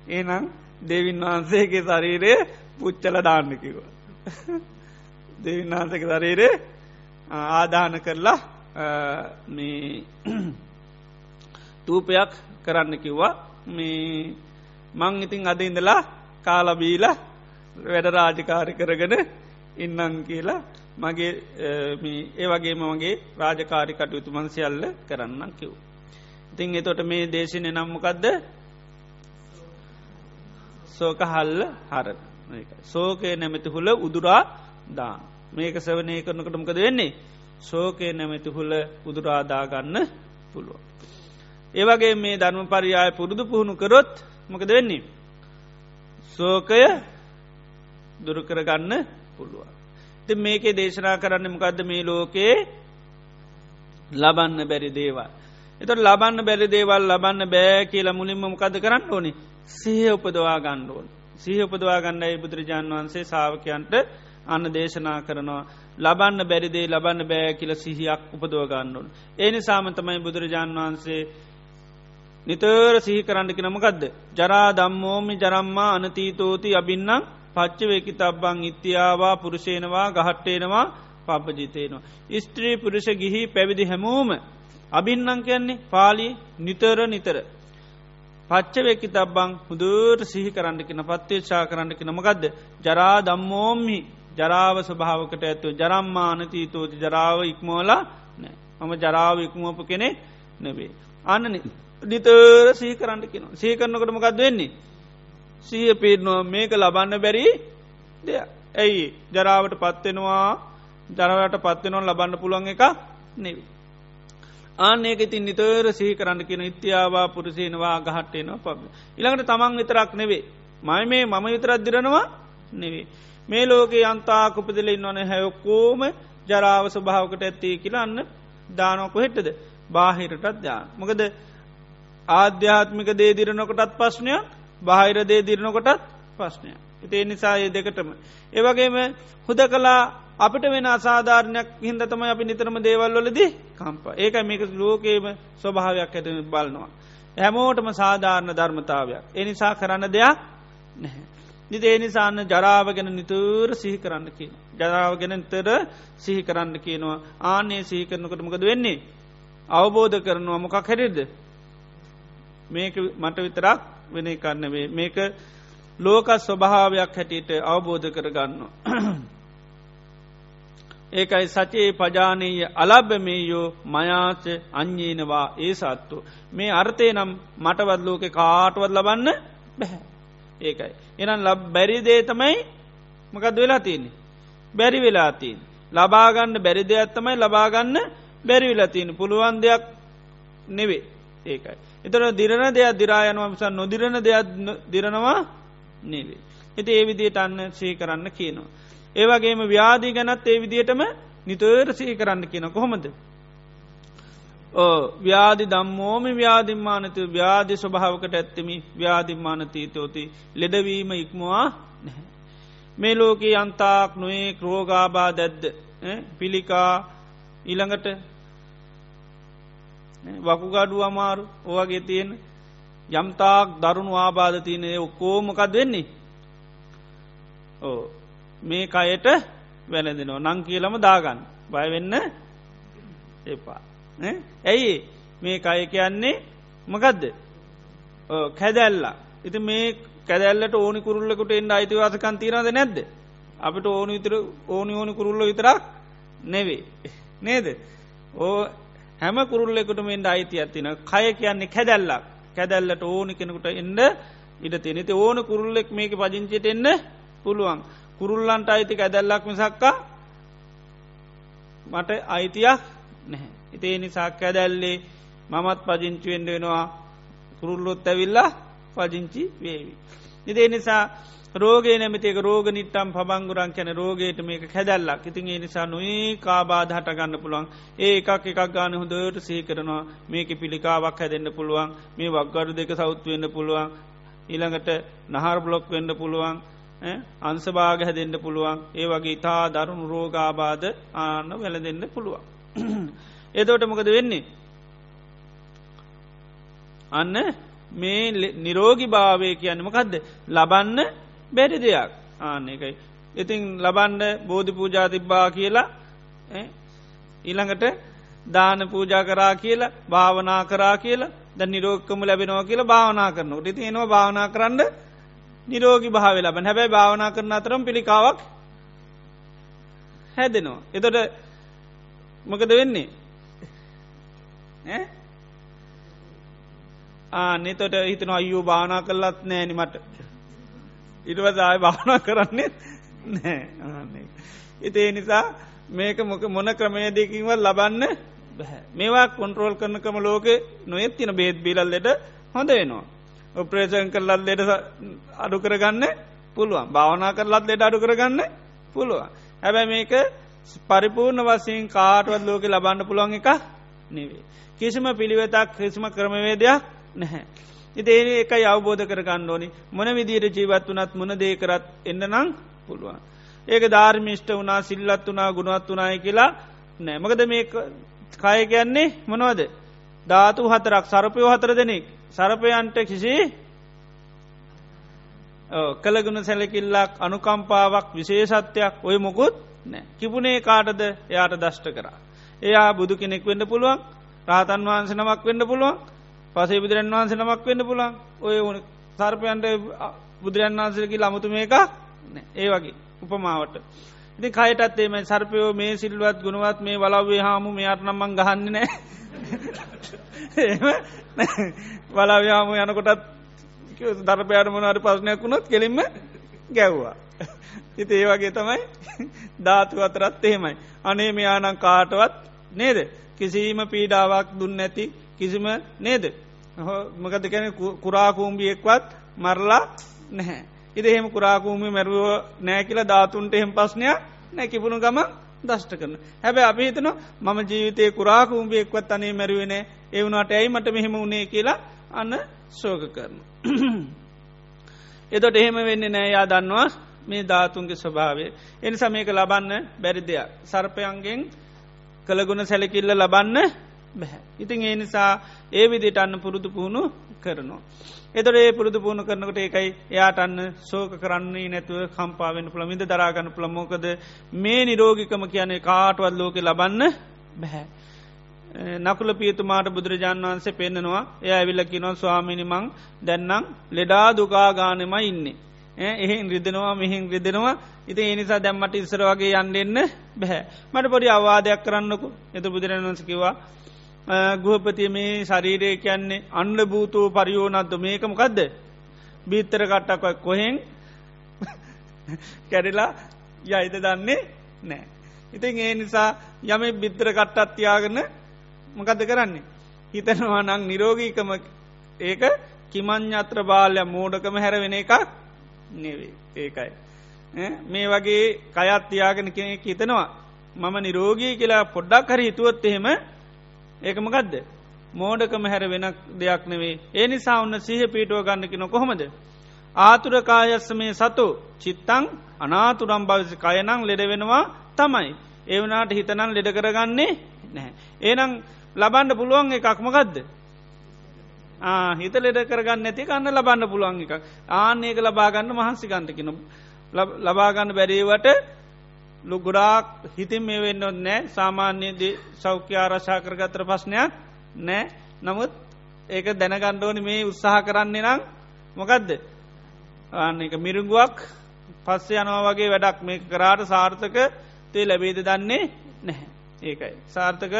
ඒනම් දෙවින් වහන්සේගේ ශරීරය පුච්චල දාන්න කිව. දෙවින් වහන්සක ශරීරේ ආදාන කරලා මේ තූපයක් කරන්න කිව්වා. මේ මං ඉතින් අද ඉඳලා කාලබීල වැඩ රාජකාරි කරගෙන ඉන්නං කියලා මගේ ඒ වගේ මගේ රාජකාරි කටයුතු මන්සියල්ල කරන්න කිව්. ඉතින් එතොට මේ දේශනය නම්මකක්ද සෝක හල්ල හර සෝකය නැමැති හුල උදුරා දා මේක සවනය කරනකටමකද වෙන්නේ සෝකය නැමැති හුල උදුරාදාගන්න පුළුව. ඒවගේ මේ ධර්ම පරියාය පුරුදු පුහුණු කරොත් මොකද වෙන්නේ. සෝකය දුරුකරගන්න පුළුවන්. ති මේකේ දේශනා කරන්න මොකක්ද මේ ලෝකයේ ලබන්න බැරි දේවල්. එතට ලබන්න බැරි දේවල් ලබන්න බෑ කියලා මුලින්ම මොකද කරන්න ඕනි සහ උපදවා ගණ්ඩුවන්. සහ උපදවා ගණ්ඩයි බුදුරජාන් වහන්සේ සාාවකයන්ට අන්න දේශනා කරනවා. ලබන්න බැරිදේ ලබන්න බෑ කියල සිහියක් උපදව ගණ්ඩුවන්. ඒනි සාමතමයි බුදුරජාන් වහන්සේ නිතර සිහි කරන්නකි නමකක්ද. ජරා දම්මෝමි ජරම්මා අනතීතෝති අබින්නම් පච්චවේකි තබ්බං ඉත්තියාවා පුරුෂේනවා ගහට්ටේනවා පපජිතයනවා. ස්ත්‍රී පුරුෂ ගිහි පැවිදි හැමෝම අබින්නං කියන්නේ පාලි නිතර නිතර. පච්චවේකි තබ්බං හුදුර සිහි කරන්නකින පත්තේශා කරන්නකි නමකක්ද. ජරා දම්මෝම්හි ජරාව ස්වභාවකට ඇත්තු ජරම්මානතීතෝති ජරාව ඉක්මෝලා නෑ මම ජරාව ඉක්මෝප කෙනෙ නෙවේ. අන්න නිතර සී කරන්න කියෙන සීකරනකට මොකක්ද වෙන්නේ. සීය පීරනවා මේක ලබන්න බැරි දෙය ඇයි ජරාවට පත්වෙනවා ජරවට පත්වෙනවා ලබන්න පුළුවන් එක නෙවී. ආනේක ඉතින් නිතර සහි කරන්න කියෙන ඉත්‍යාවා පුරසේනවා ගහට්ටේනවා පබ. ඉළඟට තමන් විතරක් නෙවේ. මයි මේ මම විතරත් දිරනවා නෙවේ. මේ ලෝකේ අන්තා කුපදිල ඉන්නවන හැයොක්කෝම ජරාව ස්වභාවකට ඇත්තේ කියලාන්න දානොකො හෙට්ටද බාහිරටත් දාන. මොකද ආධ්‍යාත්මික දේදිරනකොටත් ප්‍රශ්නයක් බාහිර දේදිරනකොටත් ප්‍රශ්නයක්. ඉතිේ නිසායේ දෙකටම. ඒවගේම හුද කලා අපිට වෙන අසාධාරණයක් හින්ද තමයි අපි නිතරම දේවල්වලදී කම්ප ඒක මේක ලෝකේම ස්වභාවයක් ඇට බලනවා. හැමෝටම සාධාරණ ධර්මතාවයක්. එනිසා කරන්න දෙයක් නැහැ. නිති එනිසාන්න ජරාව ගැන නිතුර සිහි කරන්න කියන. ජරාව ගැන තර සිහි කරන්න කියනවා ආනේ සිහි කරනකට මොකද වෙන්නේ. අවබෝධ කරනවා මොකක් හැරෙද. මේක මට විතරක් වෙන කන්නවේ මේක ලෝක ස්වභාවයක් හැටියට අවබෝධ කරගන්න. ඒකයි සචයේ පජානීය අලබ්බමේයෝ මයාච අං්ඥීනවා ඒ සත්තු. මේ අර්ථය නම් මටවත් ලෝකෙ කාටවත් ලබන්න බැහැ. ඒකයි. එනම් ලබ් බැරිදේ තමයි මකද වෙලා තියන්නේ. බැරි වෙලා තින්. ලබාගන්න බැරි දෙයක් තමයි ලබාගන්න බැරිවිලා තියෙන පුළුවන් දෙයක් නෙවේ ඒකයි. එතර දිරණ දෙයක් දිරායනවා මිසා නොදිරණ දෙයක් දිරනවා නෙවේ. එති ඒ විදියට අන්න ශී කරන්න කියනවා. ඒවගේම ව්‍යාදී ගැනත් ඒ විදියටම නිතර සහි කරන්න කියන කොහොමද. ව්‍යාධි දම්මෝම ව්‍යාධිම්මානති ව්‍යාධි ස්වභාවකට ඇත්තමි ව්‍යාධිම්මානතීතෝති ලෙඩවීම ඉක්මවා නැහැ. මේ ලෝකයේ අන්තාක් නොේ ක්‍රෝගාබා දැද්ද පිළිකා ඊළඟට වකුගඩු අමාරු ඕවගේ තියෙන යම්තාක් දරුණු ආබාධ තියනය ඔක්කෝමකද වෙන්නේ? ඕ මේ කයට වැලඳෙනවා නං කියලම දාගන්න. බයවෙන්න එපා. ඇයි? මේ කය කියන්නේ මකදද? කැදැල්ලා. ඉති මේ කැදැල්ලට ඕනි කුරුල්ලකට එන්න අයිතිවාසකන් තිරද නැද්ද? අපිට ඕනි විතර ඕනි ඕනි කුරුල්ල විතරක් නෙවේ නේද? ඕ හැම කුරුල්ලෙකුටම එන්ට අයිති ඇතින කය කියන්නේ කැදැල්ලක්. කැදැල්ලට ඕනි කෙනෙකුට එන්න ඉට තිනති ඕන කුරුල්ලෙක් මේක පජංචිට එන්න පුළුවන්. කුරුල්ලන්ට අයිති ඇදැල්ලක් මිසක්කා මට අයිතියක් නැහැ. ඉතේ නිසාක් ඇදැල්ලේ මමත් පජංචුවෙන්ඩ වෙනවා. කුරුල්ලොත් ඇවිල්ලා පජංචි වේවි. ඉදේ නිසා රෝගේ නැමතික රෝග නිට්ටම් පබංගුරන් කැන රෝගයට මේක හැදැල්ලක් ඉතින් ඒ නිසා නොඒ කාබාධ හට ගන්න පුළුවන්. ඒ එකක් එකක් ගාන හොඳට සහි කරනවා. මේක පිළිකාවක් හැදෙන්න්න පුළුවන්. මේ වක්ගඩු දෙක සෞත් වෙන්න පුළුවන්. ඊළඟට නහර බ්ලොක් වෙන්න පුළුවන්. අන්සභාග හැදෙන්න්න පුළුවන්. ඒ වගේ ඉතා දරුණු රෝගාබාධ ආන්න වැල දෙන්න පුළුවන්. එදෝට මොකද වෙන්නේ. අන්න මේ නිරෝගි භාවය කියන්නමකක්ද ලබන්න බැරි දෙයක් ආන්න එකයි. ඉතින් ලබන්ඩ බෝධි පූජා තිබ්බා කියලා ඊළඟට දාන පූජා කරා කියලා භාවනා කරා කියලා ද නිරෝක්කම ලැබෙනවා කියලා භාවනා කරනට ඉති එනවා භාවනා කරන්න නිරෝගි භාව ලබන හැබැයි භාවනා කරන අතරම් පිළිකාවක් හැදෙනවා. එතොට මොකද වෙන්නේ ආනෙතොට හිතන අයෝ භානා කරලත් නෑනි මට. ඉටවසාය භානා කරන්නේ නෑ. ඉතේ නිසා මේක මොක මොන ක්‍රමයදකින්ව ලබන්න බැහැ මේවා කොන්ට්‍රෝල් කරනකම ලෝක නොයත් තින බේත් බිලල්ලට හොඳ වෙනවා. උප්‍රේෂන් කරලත් ලෙට අඩු කරගන්න පුළුවන්. භාවනා කරලත් ලෙට අඩු කරගන්න පුළුවන්. හැබැ මේක පරිපූර්ණ වසයෙන් කාටවත් ලෝක ලබන්න පුළුවන් එක නෙවේ. කිසිම පිළිවෙතක් ක්‍රිස්ම ක්‍රමවේදයක් නැහැ. ඉතිඒ එක අවබෝධ කරගන්න ඕනි මොන විදියට ජීවත් වනත් මොන දේකරත් එන්න නං පුළුවන්. ඒක ධර්මිෂ්ට වනා සිල්ලත් වනා ගුණවත් වනාය කියලා නෑමකද මේ කය කියන්නේ මොනවද. ධාතු හතරක් සරපයෝ හතර දෙනෙක් සරපයන්ට කිසි කළගුණ සැලකිල්ලක් අනුකම්පාවක් විශේෂත්වයක් ඔය මොකුත් නෑ කිපුණේ කාටද එයාට දෂ්ට කරා. එයා බුදු කෙනෙක් වෙන්න පුළුවන් රාතන් වහන්ස නමක් වෙන්න පුළුවන් පසේ බුදුරන් වහන්ස නමක් වෙන්න පුළන් ඔය සර්පයන්ට බුදුරන් වහන්සරකි ලමුතු මේක ඒ වගේ උපමාවට. ඉති කයටත් එම සර්පයෝ මේ සිල්වත් ගුණවත් මේ වලවේ හාමු මෙයාට නම්මන් ගහන්න නෑ වලාව්‍යාම යනකොටත් දරපයාට මොනවට පස්නයක් වුණොත් කෙලින්ම ගැව්වා. ඉති ඒ වගේ තමයි ධාතු අතරත් එහෙමයි. අනේ මෙයානං කාටවත් නේද. කිසිීම පීඩාවක් දුන්න ඇති කිසිම නේද. මකද කැන කුරාකූම්බියෙක්වත් මරලා නැහැ. ඉද එහෙම කුරාකූමි මැරුව නෑ කියලා ධාතුන්ට එහෙම පස්්නයක් නැකිපුුණු ගම දෂ්ට කරන. හැබැ අපිහිතන මම ජීවිතය කුරාකූම්බියෙක්වත් අනේ මැරුවෙන එවුණට ඇයි මට මෙහෙම වුණේ කියලා අන්න ශෝක කරන. එතොට එහෙම වෙන්න නෑ යා දන්නවා මේ ධාතුන්ගේ ස්වභාවය. එනි සමයක ලබන්න බැරි දෙයක්. සර්පයන්ගෙන් කළගුණ සැලකිල්ල ලබන්න බැහැ. ඉතින් ඒ නිසා ඒ විදිට අන්න පුරුදු පුහුණු කරනවා. එතොට ඒ පුරුදු පුහුණු කරනකට ඒකයි එයාට අන්න සෝක කරන්නේ නැතුව කම්පාවෙන් පුළ මිද දරාගන්න පුළමෝකද මේ නිරෝගිකම කියන්නේ කාටවත් ලෝක ලබන්න බැහැ. නකුල පියතුමාට බුදුරජාණන් වහන්සේ පෙන්න්නනවා එය ඇවිල්ලකි නො ස්වාමිනිමං දැන්නම් ලෙඩා දුකාගානම ඉන්නේ. එහෙන් රිදෙනවා මෙහින් රිදෙනවා. ඉති ඒනිසා දැම්මට ඉස්සර වගේ යන්නෙන්න බැහැ. මට පොඩි අවාදයක් කරන්නකු. එත බුදුරණවන්සකිවා ගුහපතිය මේ ශරීරය කියන්නේ අන්ඩ භූතූ පරියෝනත්ද මේකමකක්ද බීත්තර කට්ටක් කොහෙන් කැඩිලා යයිත දන්නේ නෑ. ඉතින් ඒ නිසා යම බිත්තර කට්ටත්තියාගන්න මොකද කරන්නේ. හිතනවා නං නිරෝගීකම ඒක කිමං්ඥත්‍ර බාලය මෝඩකම හැරවෙන එකක්. නෙවේ ඒකයි. මේ වගේ කයත්තියාගෙන කෙනෙක් හිතනවා මම නිරෝගී කියලා පොඩ්ඩක් හරි හිතුවොත් එහෙම ඒකමකදද මෝඩකම හැර වෙන දෙයක් නෙවේ ඒ නිසා ඔන්න සහ පීටුව ගන්නකි නො කොහොමද. ආතුරකායස්ස මේ සතු චිත්තං අනාතුරම් භවිසි කයනං ලෙඩ වෙනවා තමයි. ඒවනාට හිතනන් ලෙඩ කරගන්නේ නැහැ. ඒනම් ලබන්ඩ පුළුවන් එකක්මකදද. හිත ලෙඩ කරගන්න ඇති කන්න ලබන්න පුළුවන් එකක්. ආනඒක ලබාගන්න මහන්සිකන්ටකින ලබාගන්න බැරීවට ලොගුඩාක් හිතින් මේ වෙන්න නෑ. සාමාන්‍යයේදී සෞඛ්‍ය ආරශා කරගතර ප්‍රශ්නයක් නෑ. නමුත් ඒක දැනගණ්ඩෝනි මේ උත්සාහ කරන්නේ නම් මොකදද? අන්න එක මිරුගුවක් පස්සේ යනවා වගේ වැඩක්. මේ කරාට සාර්ථක තේ ලැබේද දන්නේ නැහැ. ඒකයි. සාර්ථක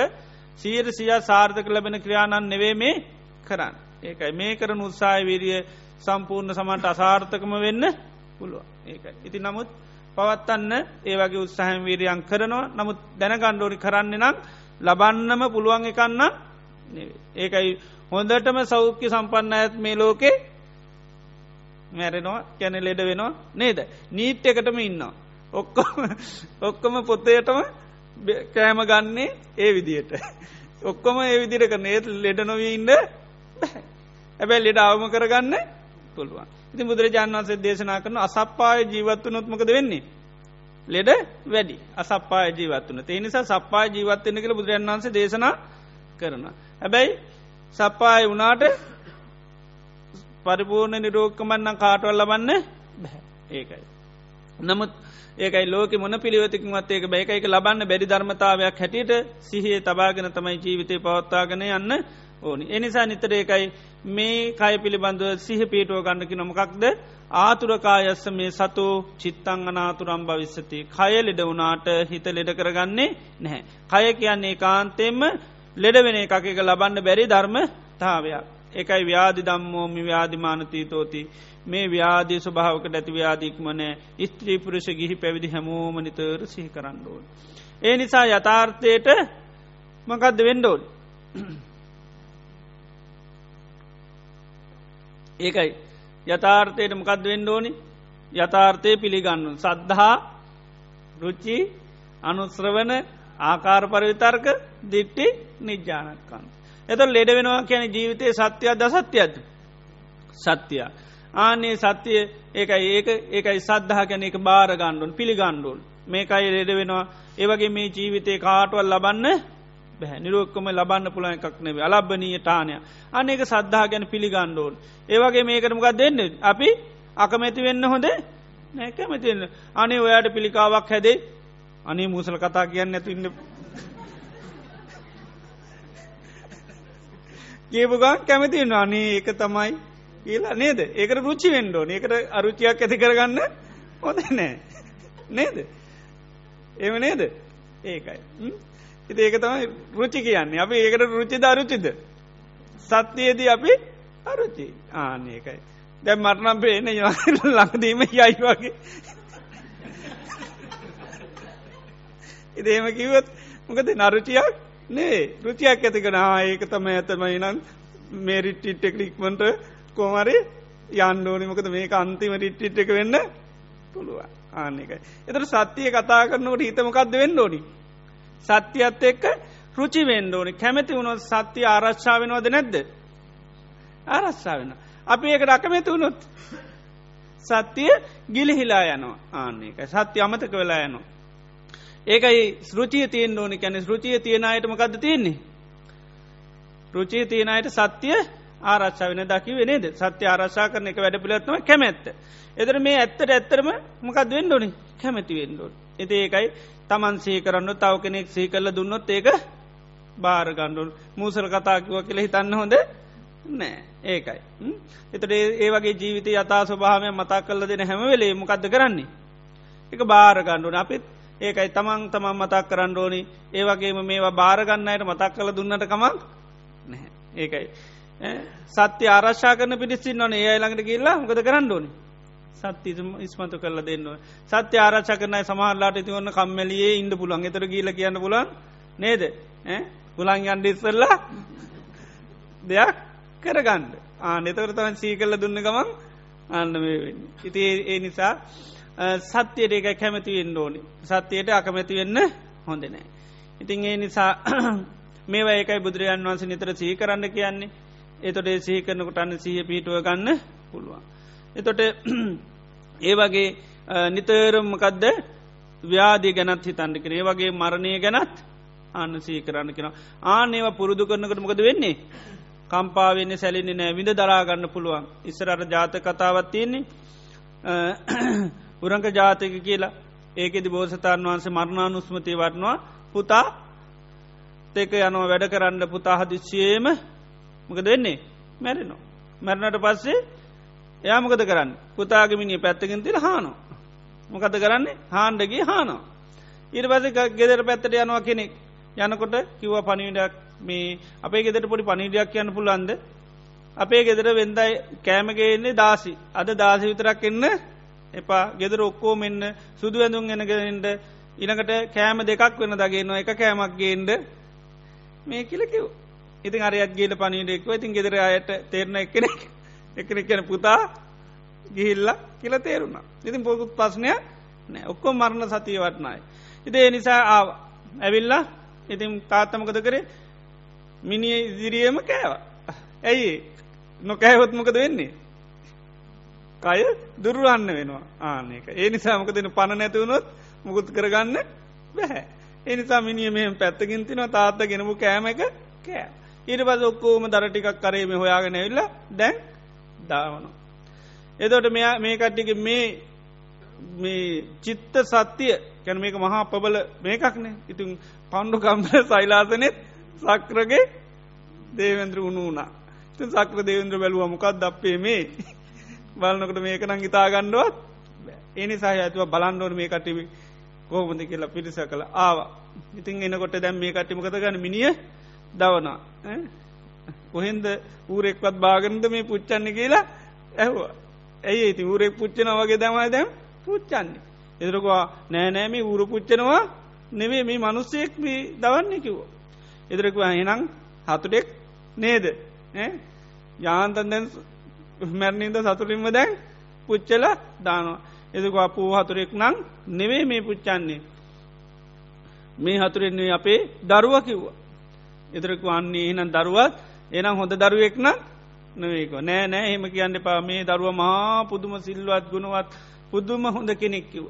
සීර සිය සාර්ථක ලැබෙන ක්‍රියාණන් නෙවේ මේ කරන්න. ඒකයි. මේ කරන උත්සාය විරිය සම්පූර්ණ සමන්ට අසාර්ථකම වෙන්න පුළුව ඒකයි. ඉති නමුත් පවත්තන්න ඒ වගේ උත්සාහම් වීරියන් කරනවා. නමුත් දැනගණ්ඩෝරි කරන්නේ නම් ලබන්නම පුළුවන් එකන්න ඒකයි හොඳටම සෞඛ්‍ය සම්පන්න ඇත් මේ ලෝකේ මැරෙනවා කැන ලෙඩ වෙනවා නේද? නීට් එකටම ඉන්නවා. ඔක්කොම ඔක්කොම පොත්තයටම කෑම ගන්නේ ඒ විදියට. ඔක්කොම ඒ විදිර කරන. ඒත් ලෙඩ නොවී ඉන්න ඇබැ ලෙඩ අවම කරගන්න පුළුවන්. ඉති බුදුරජාන් වන්සේ දේශනා කරන අසප්පාය ජීවත්ව නොත්මකද වෙන්නේ? ලෙඩ වැඩි. අසප්පාය ජීවත්වන ඒ නිසා සප්පාය ජීවත්වන්න කළ බුදුරජන් වන්සේ දේශනා කරන හැබැයි සප්පාය වනාට පරිපූර්ණ නිරෝක්කමන්නම් කාටවල් ලබන්න බැහැ ඒකයි. නමුත් ඒකයි ලෝක මොන පිළිවතිකින්වත් ඒක බැයිකයික ලබන්න බැරි ධර්මතාවයක් හැටියට සිහිය තබාගෙන තමයි ජීවිතය පවත්තාගෙන යන්න ඕනි. එනිසා නිතර ඒකයි මේ කය පිළිබඳව සිහ පීටුව ගන්නකි නොමකක්ද ආතුරකායස්ස මේ සතු චිත්තං අනාතුරම් භවිස්සති. කය ලෙඩ වුනාට හිත ලෙඩ කරගන්නේ නැහැ. කය කියන්නේ කාන්තෙම ලෙඩවෙන එකක ලබන්න බැරි ධර්ම තාවයක්. එකයි ව්‍යාධි දම්මෝමි ව්‍යාධිමානතීතෝති මේ ව්‍යාධී ස්වභාවකට ඇති ව්‍යාධීක්මනෑ ස්ත්‍රී පුරුෂ ගිහි පැවිදි හැමෝම නිතර සිහි කරන්න ඕන්. ඒ නිසා යථාර්ථයට මකදද වෙන්ඩෝල්. ඒකයි. යථාර්ථයට මකද වෙන්න ඕනි? යථාර්ථය පිළිගන්නු. සද්ධහා රුච්චි අනුස්්‍රවන ආකාර පරවිතර්ක දිට්ටි නිජ්‍යානත්කන්ත. එත ලෙඩ වෙනවා කියන ජීවිතය සත්‍යයක් ද සත්‍යයද සත්‍යයා. ආනේ සත්‍යය ඒකයි. ඒක ඒකයි සද්ධහ කැන එක බාර ගණ්ඩුන් පිළිගණ්ඩුන් මේකයි ලෙඩ වෙනවා. ඒවගේ මේ ජීවිතය කාටවල් ලබන්න බැහැ. නිරෝක්කම ලබන්න පුළන් එකක් නෙව අලබ්බනීය ටානය අනක සද්ධා ගැන පිළිගණ්ඩෝන් ඒවගේ මේකටමකක් දෙන්න අපි අකමැති වෙන්න හොඳ නැකමතින්න අනේ ඔයාට පිළිකාවක් හැදේ? අනේ මුසල කතා කියන්න ඇතුන්න කියපුගන් කැමතින්න අනේ ඒක තමයි කියලා නේද? ඒකට රුචි වෙන්ඩෝ ඒකට අරුචියක් ඇති කරගන්න හොඳ නෑ. නේද? එම නේද? ඒකයි. ඉති ඒක තමයි රුචි කියන්නේ. අපි ඒකට රුචිද අරුචිද? සත්‍යයේදී අපි අරුචි. ආනකයි දැ මටනම් පේන ලඟදීම යයි වගේ. ඉදේම කිවත් මොකද නරුචියක් නේ රුචියක් ඇතිකෙන ඒක තම ඇතමයි නම් මේ රිට්ටිට් ටෙක්නික්මට කෝමරි යන්ඩෝනි මොකද මේක අන්තිම රිට්ටිට් එක වෙන්න පුළුවන්. ආන්න එකයි එතට සත්‍යය කතා කරනවට හිතමකක්ද වෙන්න ඕනිි? සත්‍යයත් එක්ක රුචි වෙන්න ඕනි කැමැති වුණොත් සත්‍යය ආරශ්ා වෙනවද නැද්ද ආරශ්ා වෙන. අපි ඒක රකමැති වුණොත් සත්‍යය ගිලිහිලා යනවා ආන්නේ එක සත්‍ය අමතක වෙලා යනවා. ඒකයි සෘචිය තියෙන් ඕනි කැනෙ ෘචිය තියෙනයටමකක්ද තියෙන්නේ. රුචිය තියෙනයට සත්‍යය ආරක්ෂා වෙන දකි වෙනේද සත්‍ය ආරශා කරන එක වැඩ පිළත්නව කැමැත්ත. එදර මේ ඇත්තට ඇත්තරම මොකක් වෙන්න ඕනි කැමැති වෙන්ඩෝන්. එති ඒකයි තමන් සී කරන්න තව කෙනෙක් සී කල්ල දුන්නොත් ඒක භාරගණ්ඩුන් මූසර කතාකිව කියල හිතන්න හොඳ නෑ. ඒකයි. එතට ඒ වගේ ජීවිත යතා ස්වභාවය මතා කල්ල දෙන හැම වෙලේ මොකක්ද කරන්නේ. එක භාරගණ්ඩුන අපිත් ඒකයි තමන් තමන් මතක් කරන්න ඕනි. ඒවගේම මේවා භාරගන්නයට මතක් කළ දුන්නට කමක් නැහැ ඒකයි. සත්‍ය ආරශ්ා කරන පිටිස්සින් නොන ඒ ළඟට කියල්ලා ගොද කරන්න ඕනිි? සත්‍ය ඉස්මතු කරල දෙන්න. සත්‍ය ආරච්ච කරනයි සමහල්ලාට ඇති ඔන්න කම්මැලියේ ඉන්ඩ පුළන් එතර ගීල කියන්න පුලන් නේද පුළන් යන්ඩ ඉස්සල්ලා දෙයක් කරගණ්ඩ ආනෙතවර තම සී කල්ල දුන්න ගමන් අන්න මේ වෙන්න. ඉති ඒ නිසා සත්‍යයට එක කැමති වෙන්න ඕනි සත්‍යයට අකමැති වෙන්න හොඳ නෑ. ඉතින් ඒ නිසා මේවා ඒකයි බුදුරජන් වන්ස නිතර සහි කරන්න කියන්නේ එතොට සහි කරනකොට අන්න සහ පිටුව ගන්න පුළුවන්. එතොට ඒ වගේ නිතරම්මකදද ව්‍යාදී ගැනත් හිතන්න කරේ වගේ මරණය ගැනත් අන්න සී කරන්න කෙන ආනේව පුරුදු කරනකට මොකද වෙන්නේ? කම්පාවෙන්නේ සැලින්නේ නෑ විඳ දරාගන්න පුළුවන්. ඉස්සරට ජාත කතාවත් තියෙන්නේ. උරංක ජාතක කියලා. ඒකෙදි බෝසතාන් වහන්සේ මරණානුස්මති වටනවා පුතා තෙක යනවා. වැඩ කරන්න පුතා හදිස්සියේම මොකද වෙන්නේ? මැරෙනවා. මැරණට පස්සේ එයාමකද කරන්න? පුතාගමිනි පැත්තකින් තිල හානෝ. මොකද කරන්නේ? හාන්ඩගේ හානෝ. ඉට පස ගෙදර පැත්තට යනවා කෙනෙක්. යනකොට කිව පනිවිඩක් මේ අපේ ගෙදර පොඩි පනිඩයක් කියන්න පුළන්ද අපේ ගෙදර වෙන්දයි කෑමගේන්නේ දාසි. අද දාසි විතරක් එන්න. එපා. ගෙදර ඔක්කෝ මෙන්න සුදු ඇඳුම් එනගෙනට ඉනකට කෑම දෙකක් වෙන දගේනවා එක කෑමක් ගේන්ඩ මේ කියල කිව් ඉතින් අරයත් ගේල පනිඩෙක්ව ඉතින් ගෙදර අයට තේරණ එකනෙක් එකන කියන පුතා ගිහිල්ල කියල තේරුණා ඉතින් පොකුත් පස්නයක් නෑ ඔක්කො මරණ සතිය වටනයි. ඉතිේ නිසා ආව ඇවිල්ලා ඉතින් තාත්තමකද කරේ මිනිිය ඉදිරියම කෑව. ඇයි නොකෑහොත්මකද වෙන්නේ. කය දුරුවන්න වෙනවා ආනක ඒ නිසාමක දෙන පණ නැතිවුණොත් මුකුත් කරගන්න බැහැ. එනිසා මිනිිය මෙහම පැත්තකින් තින තාත්ත ගෙනපු කෑම එක කෑ. ඊට පස ඔක්කෝම දරටිකක් කරේම හොයාගෙන ඇවිල්ල දැන් දාවනවා. එදොට මෙයා මේ කට්ටික මේ මේ චිත්ත සත්‍යය කැන මේක මහා පබල මේකක්නේ ඉතින් පණ්ඩු කම්බල සයිලාසනෙත් සක්‍රගේ දේවන්ද්‍ර උුණු වුණා. ති සක්‍ර දේවන්ද්‍ර බැලුව මොකක්ද අපේ මේ? බලනකට මේක නං ඉතාගණ්ඩුවත් ඒනි සහ ඇතුව බලන්ඩෝන මේ කටිවි කෝමද කියලා පිරිස කළ ආවා. ඉතින් එනකොට දැම් මේ කටිමකත ගන්න මිනිිය දවනා කොහෙන්ද ඌරෙක්වත් බාගනද මේ පුච්චන්න කියලා ඇහවා. ඇයි ඉති ඌරෙක් පුච්චන වගේ දැමයි දැම් පුච්චන්නේ? එදරකවා නෑනෑම ඌරු පුච්චනවා නෙවේ මේ මනුස්සයෙක් මේ දවන්න කිව්ව. එදරකවා හෙනම් හතුටෙක් නේද? යාන්තන් දැන් මැරණින්ද සතුරින්ම දැන් පුච්චල දානවා. එදකවා පූ හතුරෙක් නං නෙවේ මේ පුච්චන්නේ. මේ හතුරෙන්නේ අපේ දරුව කිව්වා. එදරකු වන්නේ එහනම් දරුවත් එනම් හොඳ දරුවෙක්න නොවේක නෑ නෑ හෙම කියන්න පා මේ දරුව මහා පුදුම සිල්වත් ගුණවත් පුදුම හොඳ කෙනෙක් කිව.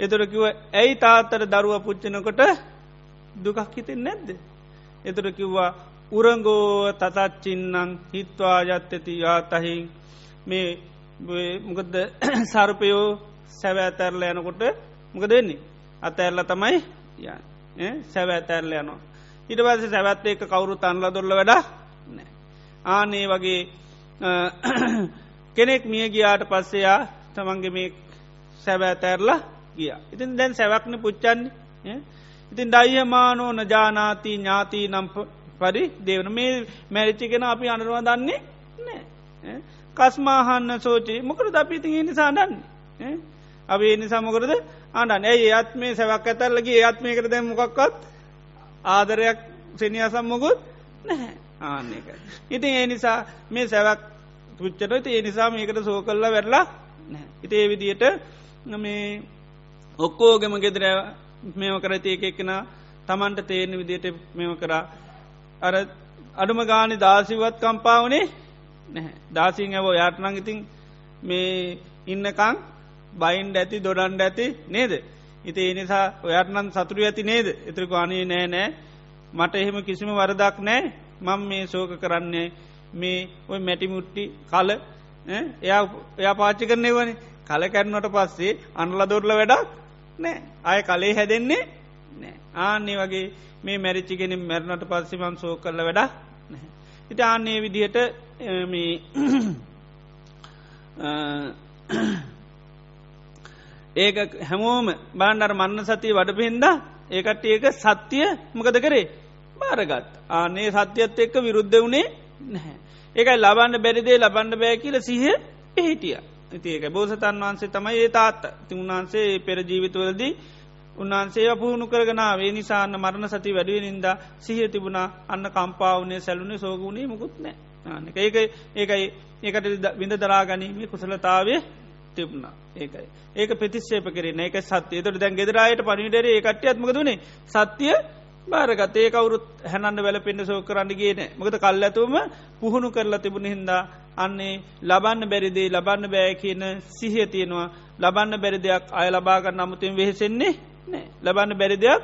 එතුරකිව ඇයි තාත්තර දරුව පුච්චනකොට දුකක් හිතෙන් නැද්ද. එතුර කිව්වා උරංගෝ තතච්චින්නං හිත්වා යත්තති යාතහි මේ මොකද සර්පයෝ සැව ඇතැරල යනකොට මොක දෙන්නේ අතඇරල තමයි සැව ඇතැරල යනවා. ඉට පස සැවැත්ත එක කවුරු තන්ල දොල්ල වැඩ නෑ ආනේ වගේ කෙනෙක් මිය ගියාට පස්සයා තමන්ගේ මේ සැවෑතැරලා ගිය. ඉතින් දැන් සැවක්න පුච්චන්නේ ඉතින් ඩයියමානෝ නජානාති ඥාති නම් පරි දේවන මේ මැරිච්චිගෙන අපි අනරුව දන්නේ නෑ කස්මාහන්න සෝචි. මොකර ද අපිති නිසා දන්නේ අපේ නිසා මොකරද අඩන් ඇයි ඒත් මේ සැවක් ඇතල්ලගේ ඒත්මයකට දැ මොකක්වත් ආදරයක් සෙනියසම් මොකුත් නැහැ. ආන්න එක. ඉතින් ඒ නිසා මේ සැවක් පුච්චට ඒ නිසා මේකට සෝ කල්ලා වැරලා ඉති ඒ විදියට මේ ඔක්කෝගම ගෙදර මෙම කරති එක එකෙන තමන්ට තේරණ විදියට මෙම කරා. අර අඩුම ගානි දාසිවත් කම්පාවනේ නැහැ. දාසිං ඇවෝ යාටනං ඉතින් මේ ඉන්නකං බයින්ඩ ඇති දොඩන්ඩ ඇති නේද? ඉති එනිසා ඔයාටනන් සතුරු ඇති නේද? එත්‍රකානී නෑ නෑ. මට එහෙම කිසිම වරදක් නෑ. මං මේ සෝක කරන්නේ මේ ඔය මැටිමුට්ටි කල එයා එයා පාච්චි කරන්නේ වන කල කැරනට පස්සේ අනල දොරල වැඩක් නෑ අය කලේ හැදෙන්නේ නෑ ආන්නේ වගේ මේ මැරිච්චිගෙන මැරණට පස්සිමන් සෝ කරල වැඩ නැහැ. ඉට ආන්නේ විදිහට මේ ඒක හැමෝම බාණ්ඩර මන්න සතිය වඩපෙන්ද ඒකට ඒක සත්‍යය මකද කරේ? බාරගත් ආනේ සත්‍යයත් එක්ක විරුද්ධ වුණේ නැහැ. ඒකයි ලබන්න බැරිදේ ලබන්න බෑ කියල සිහ පිහිටිය. ඉති ඒක බෝසතන් වහන්සේ තමයි ඒ තාත්ත. ති උන්වහන්සේ පෙර ජීවිතවලදී උන්වහන්සේ පුහුණු කරගනාවේ නිසාන්න මරණ සති වැඩුව නින්ද සිහ තිබුණා. අන්න කම්පාවනේ සැලුනේ සෝගුණේ මුකුත් නෑ ඒක ඒකයි. ඒකට විඳ දරාගනීමේ කුසලතාවේ තිබුණා. ඒකයි. ඒක ප්‍රතිශ්ෂේප කරන එක සත්‍යය. තොට දැන් ගෙදරයට පනිටර ඒ කට්ටියත්මක දුණේ සත්‍යය බාරගතේ කවුරුත් හැනන්න වැල පෙන්ඩ සෝ කරන්න ගේන මොකද කල් ඇතුවම පුහුණු කරලා තිබුණ හින්දා අන්නේ ලබන්න බැරිදේ ලබන්න බෑ කියන සිහිය තියෙනවා. ලබන්න බැරි දෙයක් අය ලබාගන්න අමුතින් වෙහෙසෙන්නේ නෑ. ලබන්න බැරි දෙයක්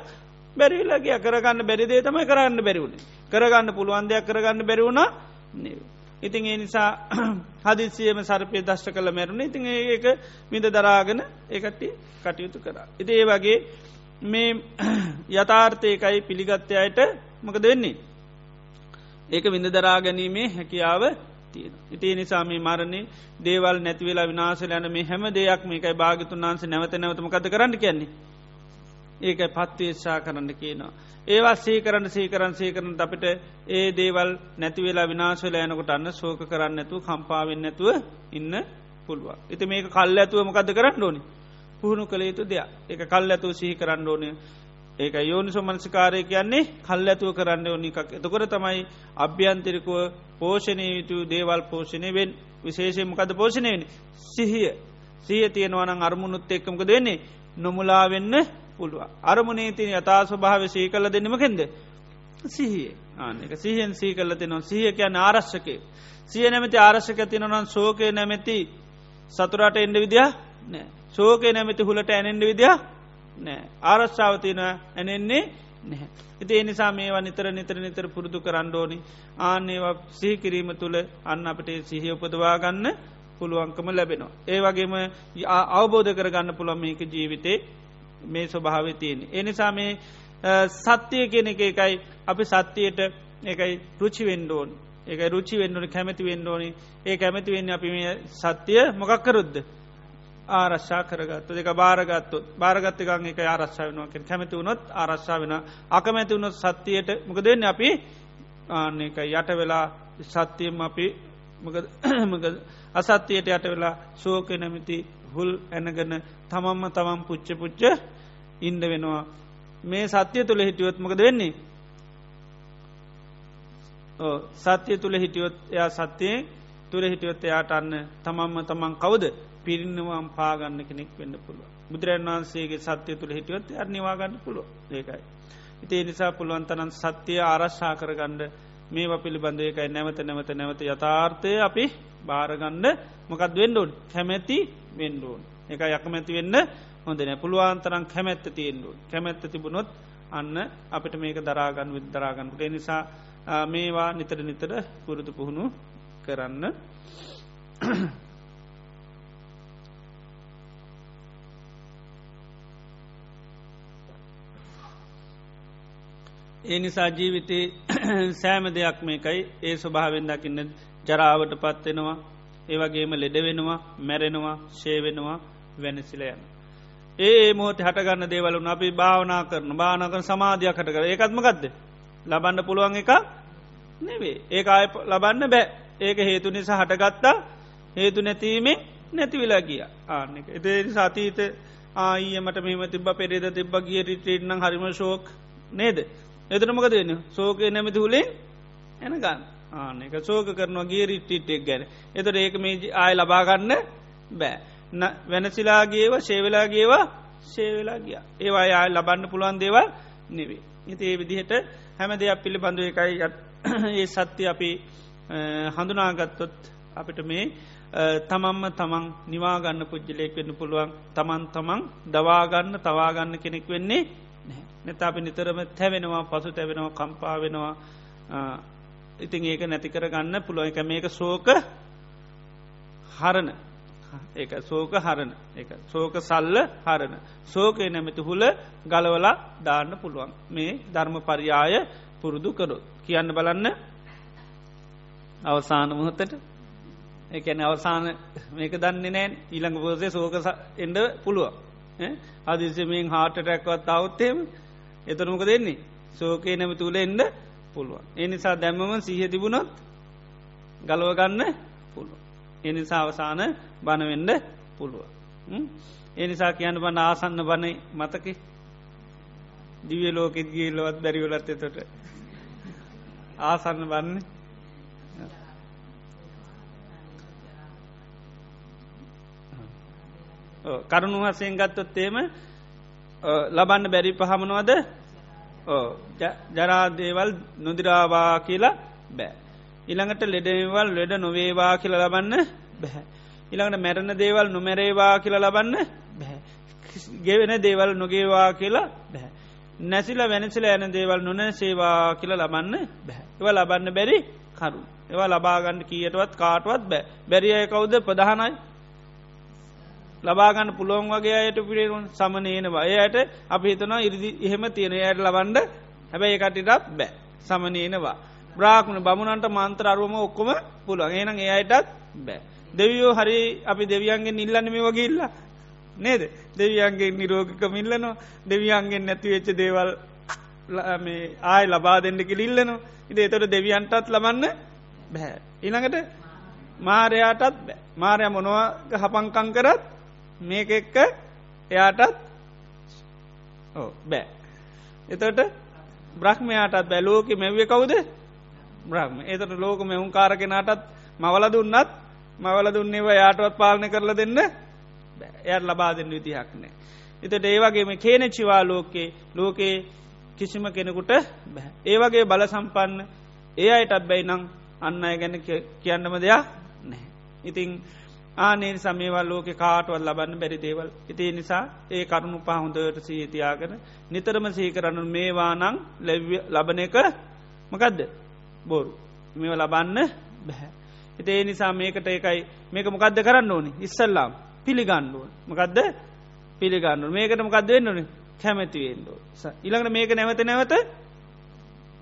බැරිලගේ කරගන්න බැරිදේ තමයි කරන්න බැරිවුණ කරගන්න පුළුවන් දෙයක් කරගන්න බැරිවුණ ඉතින් ඒ නිසා හදිසියම සරපය දශ්ට කළ මැරුණ. ඉතින් ඒක මිද දරාගෙන ඒකට්ටි කටයුතු කරා. ඉති ඒ වගේ මේ යථාර්ථයකයි පිළිගත්තයට මක දෙන්නේ. ඒක විඳ දරා ගැනීමේ හැකියාව තියෙන. ඉතිේ නිසා මේ මරණය දේවල් නැතිවෙලා විනාශල යන මේ හැම දෙයක් මේකයි භාගතුන් වන්සේ නැවත නැවතමකද කරන්න කියන්නේ. ඒකයි පත්වේශා කරන්න කියනවා. ඒවා සීකරන්න සීකරන් සීකරන අපිට ඒ දේවල් නැතිවෙලා විනාශවල යනකොට අන්න සෝක කරන්න ඇතුව කම්පාවෙන් නැතුව ඉන්න පුළුවන්. එති මේක කල් ඇතුව මොකද කරන්න ඕනි පුහුණු කළ යුතු දෙයක්. එක කල් ඇතුව සිහි කරන්න ඕනය ඒක යෝනිසෝ මනසිකාරය කියන්නේ කල් ඇතුව කරන්න ඕනි එකක්. එතකොට තමයි අභ්‍යන්තරිකුව පෝෂණය යුතු දේවල් පෝෂණය වෙන් විශේෂය මොකද පෝෂණයෙන් සිහිය. සිය තියෙනවනං අරමුණුත් එක්කමක දෙන්නේ නොමුලා වෙන්න පුළුව අරමුණේ තින යතා ස්වභාව සී කල දෙන්නමකෙන්ද සිහිය. ආනක සිහෙන් සී කල්ල තිනවා සිහිය කියන්න ආරශ්කය සිය නැමති ආරශ්ක තිනවනන් සෝකය නැමැති සතුරට එන්ඩ විදිහ නෑ සෝකය නැමැති හුලට ඇනෙන්ඩ විදිහ නෑ ආරශ්ාවතින ඇනෙන්නේ නැහැ. ඉති එනිසා මේවා නිතර නිතර නිතර පුරුදු කරණ්ඩෝනි ආන්නේවා සිහිකිරීම තුළ අන්න අපට සිහිය උපදවා ගන්න පුළුවන්කම ලැබෙනවා. ඒ වගේම අවබෝධ කරගන්න පුළොම මේක ජීවිතේ මේ ස්වභාව තියෙන. එනිසා මේ සත්‍යය කෙන එක එකයි අපි සත්‍යයට එකයි රුචි වෙන්ඩෝන් එක රුචි වෙන්ඩුවන කැමති වෙන්ඩෝනි ඒ කැමති වෙන්න අපි මේ සත්‍යය මොකක්කරුද්ද ආරශ්ා කරගත්තු දෙක බාරගත්තු බාරගත්තකන් එක ආරශ්ා වෙනවාක කැමති වුණොත් ආරශ්ා වෙන අකමැති වුණොත් සත්‍යයට මොක දෙන්න අපි? ආන්න එක යට වෙලා සත්‍යයම අපි අසත්‍යයට යට වෙලා සෝක නැමිති හුල් ඇනගන තමම්ම තමම් පුච්ච පුච්ච ඉන්ඩ වෙනවා. මේ සත්‍යය තුළ හිටියොත් මොකද වෙන්නේ? සත්‍යය තුළ හිටියොත් එයා සත්‍යයෙන් තුළ හිටියොත් එයාට අන්න තමම්ම තමන් කවුද? පිරින්නවම් පාගන්න කෙනෙක් වෙන්න පුළුව බුදුරන් වහන්සේගේ සත්‍යය තුළ හිටියොත් අනිවාගන්න පුළුව ඒකයි. ඉතිේ නිසා පුළුවන්තනන් සත්‍යය ආරශ්ා කරගණ්ඩ මේ පිළිබඳ එකයි නැවත නැවත නැවත යථාර්ථය අපි භාරගණ්ඩ මොකත් වෙන්ඩෝන් කැමැති වෙන්ඩෝන් එක යකමැති වෙන්න හොඳන පුළුවන්තරන් කැමැත්ත තියෙන්ඩුවන් කැමැත්ත තිබුණොත් අන්න අපිට මේක දරාගන්න විදරාගන්නට නිසා මේවා නිතර නිතර පුරුදු පුහුණු කරන්න. ඒ නිසා ජීවිතේ සෑම දෙයක් මේකයි. ඒ ස්වභාවෙන් දකින්න ජරාවට පත්වෙනවා ඒවගේම ලෙඩ වෙනවා මැරෙනවා ශේවෙනවා වෙනසිලයන. ඒ මෝත හටගන්න දේවලුන් අපි භාවනා කරන භානකන සමාධයක් හට කර ඒකත්ම ගත්ද ලබන්න පුළුවන් එක නෙවේ ඒ අය ලබන්න බෑ. ඒක හේතු නිසා හටගත්තා. හේතු නැතිීමේ නැතිවිලා ගිය. ආනෙක එදේ සතීත ආයමට මෙම තිබ පෙරේද තිබ්බ ගිය රිටේට්නම් හරිම ශෝක් නේද? එතනමකද වෙන සෝකය නැමති හුලේ එනගන්න ආන එක සෝක කරනවා ගිය රිට්ටිටෙක් ගැන. එතට ඒක මේ ආය ලබාගන්න බෑ. වෙනසිලාගේව ශේවෙලාගේවා ශේවෙලා ගිය. ඒවා යා ලබන්න පුළුවන් දේවල් නෙවේ ඉති ඒ විදිහට හැම දෙයක් පිළිබඳුව එකයි ඒ සත්‍ය අපි හඳුනාගත්තොත් අපිට මේ තමම්ම තමන් නිවාගන්න පුද්ජලයෙක් වෙන්න පුළුවන්. තමන් තමන් දවාගන්න තවාගන්න කෙනෙක් වෙන්නේ නැත අපි නිතරම තැවෙනවා පසු තැවෙනවා කම්පා වෙනවා. ඉතින් ඒක නැතිකර ගන්න පුළුව එක මේක සෝක හරණ. ඒ සෝක හරණ. එක සෝක සල්ල හරණ. සෝකය නැමති හුල ගලවලා දාන්න පුළුවන්. මේ ධර්ම පරියාය පුරුදු කරු කියන්න බලන්න. අවසාන මුහොත්තට එකන අවසාන මේක දන්නේ නෑන් ඊළඟ පෝසේ සෝක එන්ඩ පුළුව අදිසමෙන් හාට ටැක්වත් අවත්තේම එතරමක දෙන්නේ සෝකේ නැම තුළ එන්ඩ පුළුවන්. එනිසා දැම්මම සීහ තිබුණොත් ගලවගන්න පුළුව. එනිසා අවසාන බණවෙන්ඩ පුළුව. එනිසා කියන්න බන්න ආසන්න බණ මතක දිවිය ලෝකෙත් ගිල්ලවත් බැරිවලත් එතොට ආසන්න බන්නේ කරුණු වසයෙන් ගත්තොත් ඒම ලබන්න බැරි පහමනවද ජරාදේවල් නොදිරාවා කියලා බෑ. ඉළඟට ලෙඩවල් ලෙඩ නොවේවා කියල ලබන්න බැහැ. ඉළඟට මැරණ දේවල් නොමැරේවා කියල ලබන්න බැහැ. ගෙවෙන දේවල් නොගේවා කියලා බැහැ. නැසිල වෙනසිල ඇන දේවල් නොන සේවා කියල ලබන්න බැහැ. ඒව ලබන්න බැරි කරු. ඒවා ලබාගන්න කියටවත් කාටවත් බෑ බැරිය කවුද ප්‍රධානයි ලබාගන්න පුළුවන් වගේ අයට පිරේරුන් සමනයනවා එයට අපි හිතනවා ඉරිදි එහෙම තියෙන යට ලබන්ඩ හැබැයි එකටිටත් බෑ. සමනයනවා බ්‍රාක්්ණ බමුණන්ට මන්ත්‍ර අරුවම ඔක්කොම පුළුවන්. ඒනම් එයටත් බෑ. දෙවියෝ හරි අපි දෙවියන්ගේ නිල්ලන්න මේ වගේල්ල නේද? දෙවියන්ගේ නිරෝගික මිල්ලනවා දෙවියන්ගෙන් නැතිවෙච්ච දේවල් මේ ආය ලබා දෙන්නක ලිල්ලනවා ඉද එතොට දෙවියන්ටත් ලබන්න බැහැ ඉළඟට මාරයාටත් මාරය මොනවා හපංකං කරත් මේක එක්ක එයාටත් බෑ එතට බ්‍රහ්මයාටත් බැලෝක මෙව්ව කවුද බ්‍රහ්ම එතට ලෝක මෙවුන් කාරගෙනටත් මවල දුන්නත් මවල දුන්නේව යාටවත් පාලනය කරලා දෙන්න එයට ලබා දෙන්න විදිහක් නෑ. එතට ඒවගේම කේනචිවා ලෝකේ ලෝකයේ කිසිම කෙනෙකුට බැ. ඒවගේ බල සම්පන්න ඒ අයටත් බැයි නං අන්න අය ගැන කියන්නම දෙයක් නැහැ. ඉතිං ආනේ සමේවල් ලෝක කාටුවල් ලබන්න බැරි දේවල්. ඉතිේ නිසා ඒ කරුණු පහුොඳට සීතියාගෙන නිතරම සීකරන්න මේවානං ලබන එක මකදද? බොරු. මෙ ලබන්න බැහැ. ඉතිේ නිසා මේකට ඒකයි මේක මොකක්ද කරන්න ඕනි? ඉස්සල්ලාම් පිළිගණ්ඩුව මකදද? පිළිගන්නු මේකට මොකක්ද වෙන්නන කැමැතිවෙන්ඩෝ ඉළඟට මේක නැවත නැවත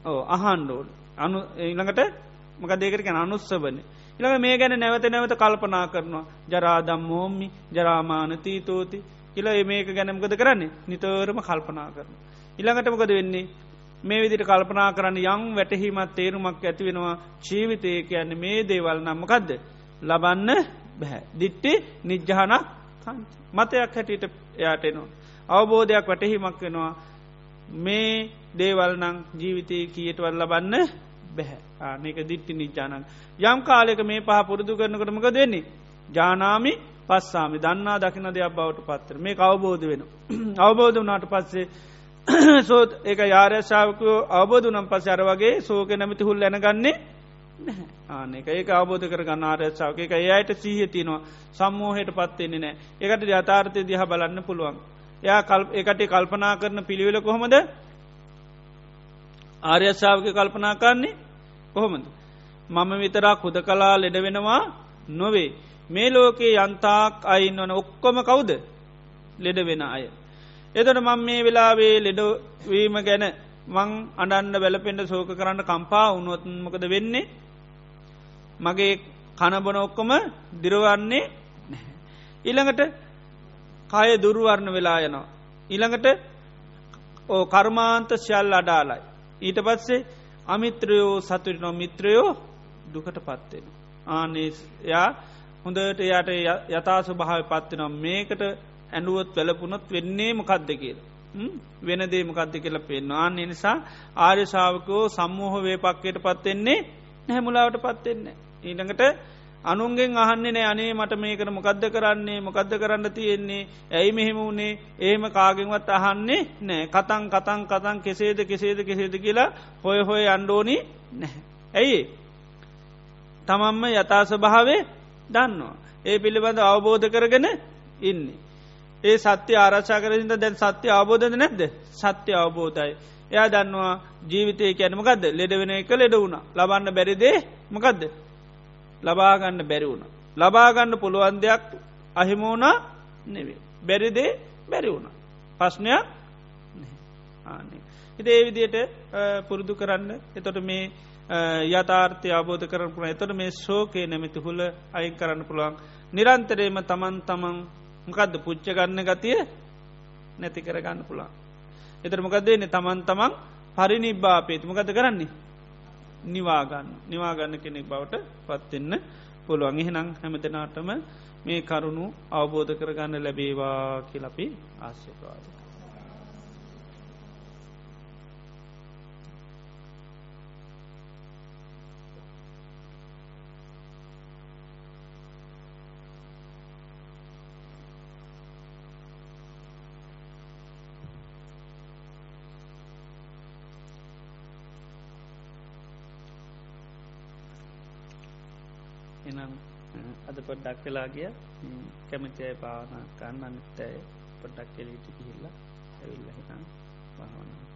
ඕ අහන්ඩෝල් අනු ඉළඟට මක දෙකට ගැන අනුස්සබන ඉළඟ මේ ගැන නැවත නැවත කල්පනා කරනවා. ජරාදම් මෝම්මි ජරාමාන තීතෝති. කියලා මේක ගැනම්කද කරන්නේ? නිතරම කල්පනා කරන. ඉළඟට මොකද වෙන්නේ? මේ විදිට කල්පනා කරන්න යං වැටහීමත් තේරුමක් ඇති වෙනවා. ජීවිතය කියන්නේ මේ දේවල් නම්මකදද ලබන්න බැහැ. දිට්ටි නිජ්ජහනක් මතයක් හැටියට එයාටනවා. අවබෝධයක් වැටහීමක් වෙනවා. මේ දේවල් නං ජීවිතය කියටවල් ලබන්න බැහැ ආනක දිට්ටි නිජානන් යම් කාලෙක මේ පහ පුරුදු කරනකටමක දෙන්නේ ජානාමි පස්සාමි. දන්නා දකින දෙයක් බවට පත්තර මේ අවබෝධ වෙන අවබෝධ වනාට පස්සේ සෝත් ඒක යාරශාවකෝ අවබෝධ නම් පස අර වගේ සෝක නැමති හුල් ඇනගන්නේ ආනක ඒක අවබෝධ කර ගන්න ආරශාවක එක ඒයට සීහ තියනවා. සම්මෝහයට පත්වෙන්නේ නෑ ඒකට යථාර්ථය දිහ බලන්න පුළුවන්. යා එකට කල්පනා කරන පිළිවෙල කොහොමද? ආර්යශාවක කල්පනා කරන්නේ? කොහොමද. මම විතරක් හුද කලා ලෙඩ වෙනවා නොවේ. මේ ලෝකයේ යන්තාක් අයින් වන ඔක්කොම කවුද ලෙඩ වෙන අය. එතට මං මේ වෙලාවේ ලෙඩවීම ගැන මං අඩන්න වැලපෙන්ට සෝක කරන්න කම්පා උනොත්මකද වෙන්නේ මගේ කනබන ඔක්කොම දිරවන්නේ ඉළඟට කය දුරුවරණ වෙලා යනවා. ඉළඟට ඕ කර්මාන්ත ශල් අඩාලයි. ඊට පත්සේ අමිත්‍රයෝ සතුරිනො මිත්‍රයෝ දුකට පත්වෙන. ආනේයා හොඳට යට යථාසු භාව පත්වෙනම් මේකට ඇඩුවත් වැලපුනොත් වෙන්නේ මොකක්ද කියල. වෙනදේ මොකක්ද කියල පෙන්වා නිසා ආර්යශාවකෝ සම්මෝහ වේ පක්කයට පත්වෙන්නේ නැහැමුලාවට පත්වෙන්නේ. ඊළඟට අනුන්ගෙන් අහන්නේ නෑ අනේ මට මේකට මොකද්ද කරන්නේ? මොකද්ද කරන්න තියෙන්නේ? ඇයි මෙහෙම වුණේ ඒම කාගෙන්වත් අහන්නේ නෑ. කතන් කතන් කතන් කෙසේද කෙසේද කෙසේද කියලා හොය හොය අන්ඩෝනි නැහැ. ඇයි? තමම්ම යථා ස්වභාවේ දන්නවා. ඒ පිළිබඳ අවබෝධ කරගෙන ඉන්නේ. ඒ සත්‍ය ආරක්ෂා කරසිට දැන් සත්‍ය අවබෝධද නැද්ද? සත්‍ය අවබෝධයි. එයා දන්නවා ජීවිතය කැනමකක්ද ලෙඩ වෙන එක ලෙඩ වුණ. ලබන්න බැරිදේ මොකක්ද ලබාගන්න බැරි වුණ. ලබාගන්න පුළුවන් දෙයක් අහිමෝනා නෙවේ. බැරිදේ බැරි වුණ. පස්්නයක් ආනේ. හිද ඒ විදියට පුරුදු කරන්න එතොට මේ යථාර්ථය අබෝධ කරන පුළ එතොට මේ ශෝකය නැමති හුල අයින් කරන්න පුළුවන් නිරන්තරේම තමන් තමන් මොකක්ද පුච්ච ගන්න ගතිය නැති කරගන්න පුළා. එතර මොකක්දේනෙ තමන් තමන් පරිනිබ්බාපේතු මොකද කරන්නේ නිවාගන්න නිවාගන්න කෙනෙක් බවට පත්වෙන්න පුළුවන් එහෙනම් හැමතනාටම මේ කරුණු අවබෝධ කරගන්න ලැබේවා කියලපි ආශ්‍යපාදක. පොඩ්ඩක් වෙලා ගිය. කැමචය පාවනකන්න අනිත්තය පොඩ්ඩක් කෙලීට කිහිල්ලා ඇවිල්ල හිතන් පහවනා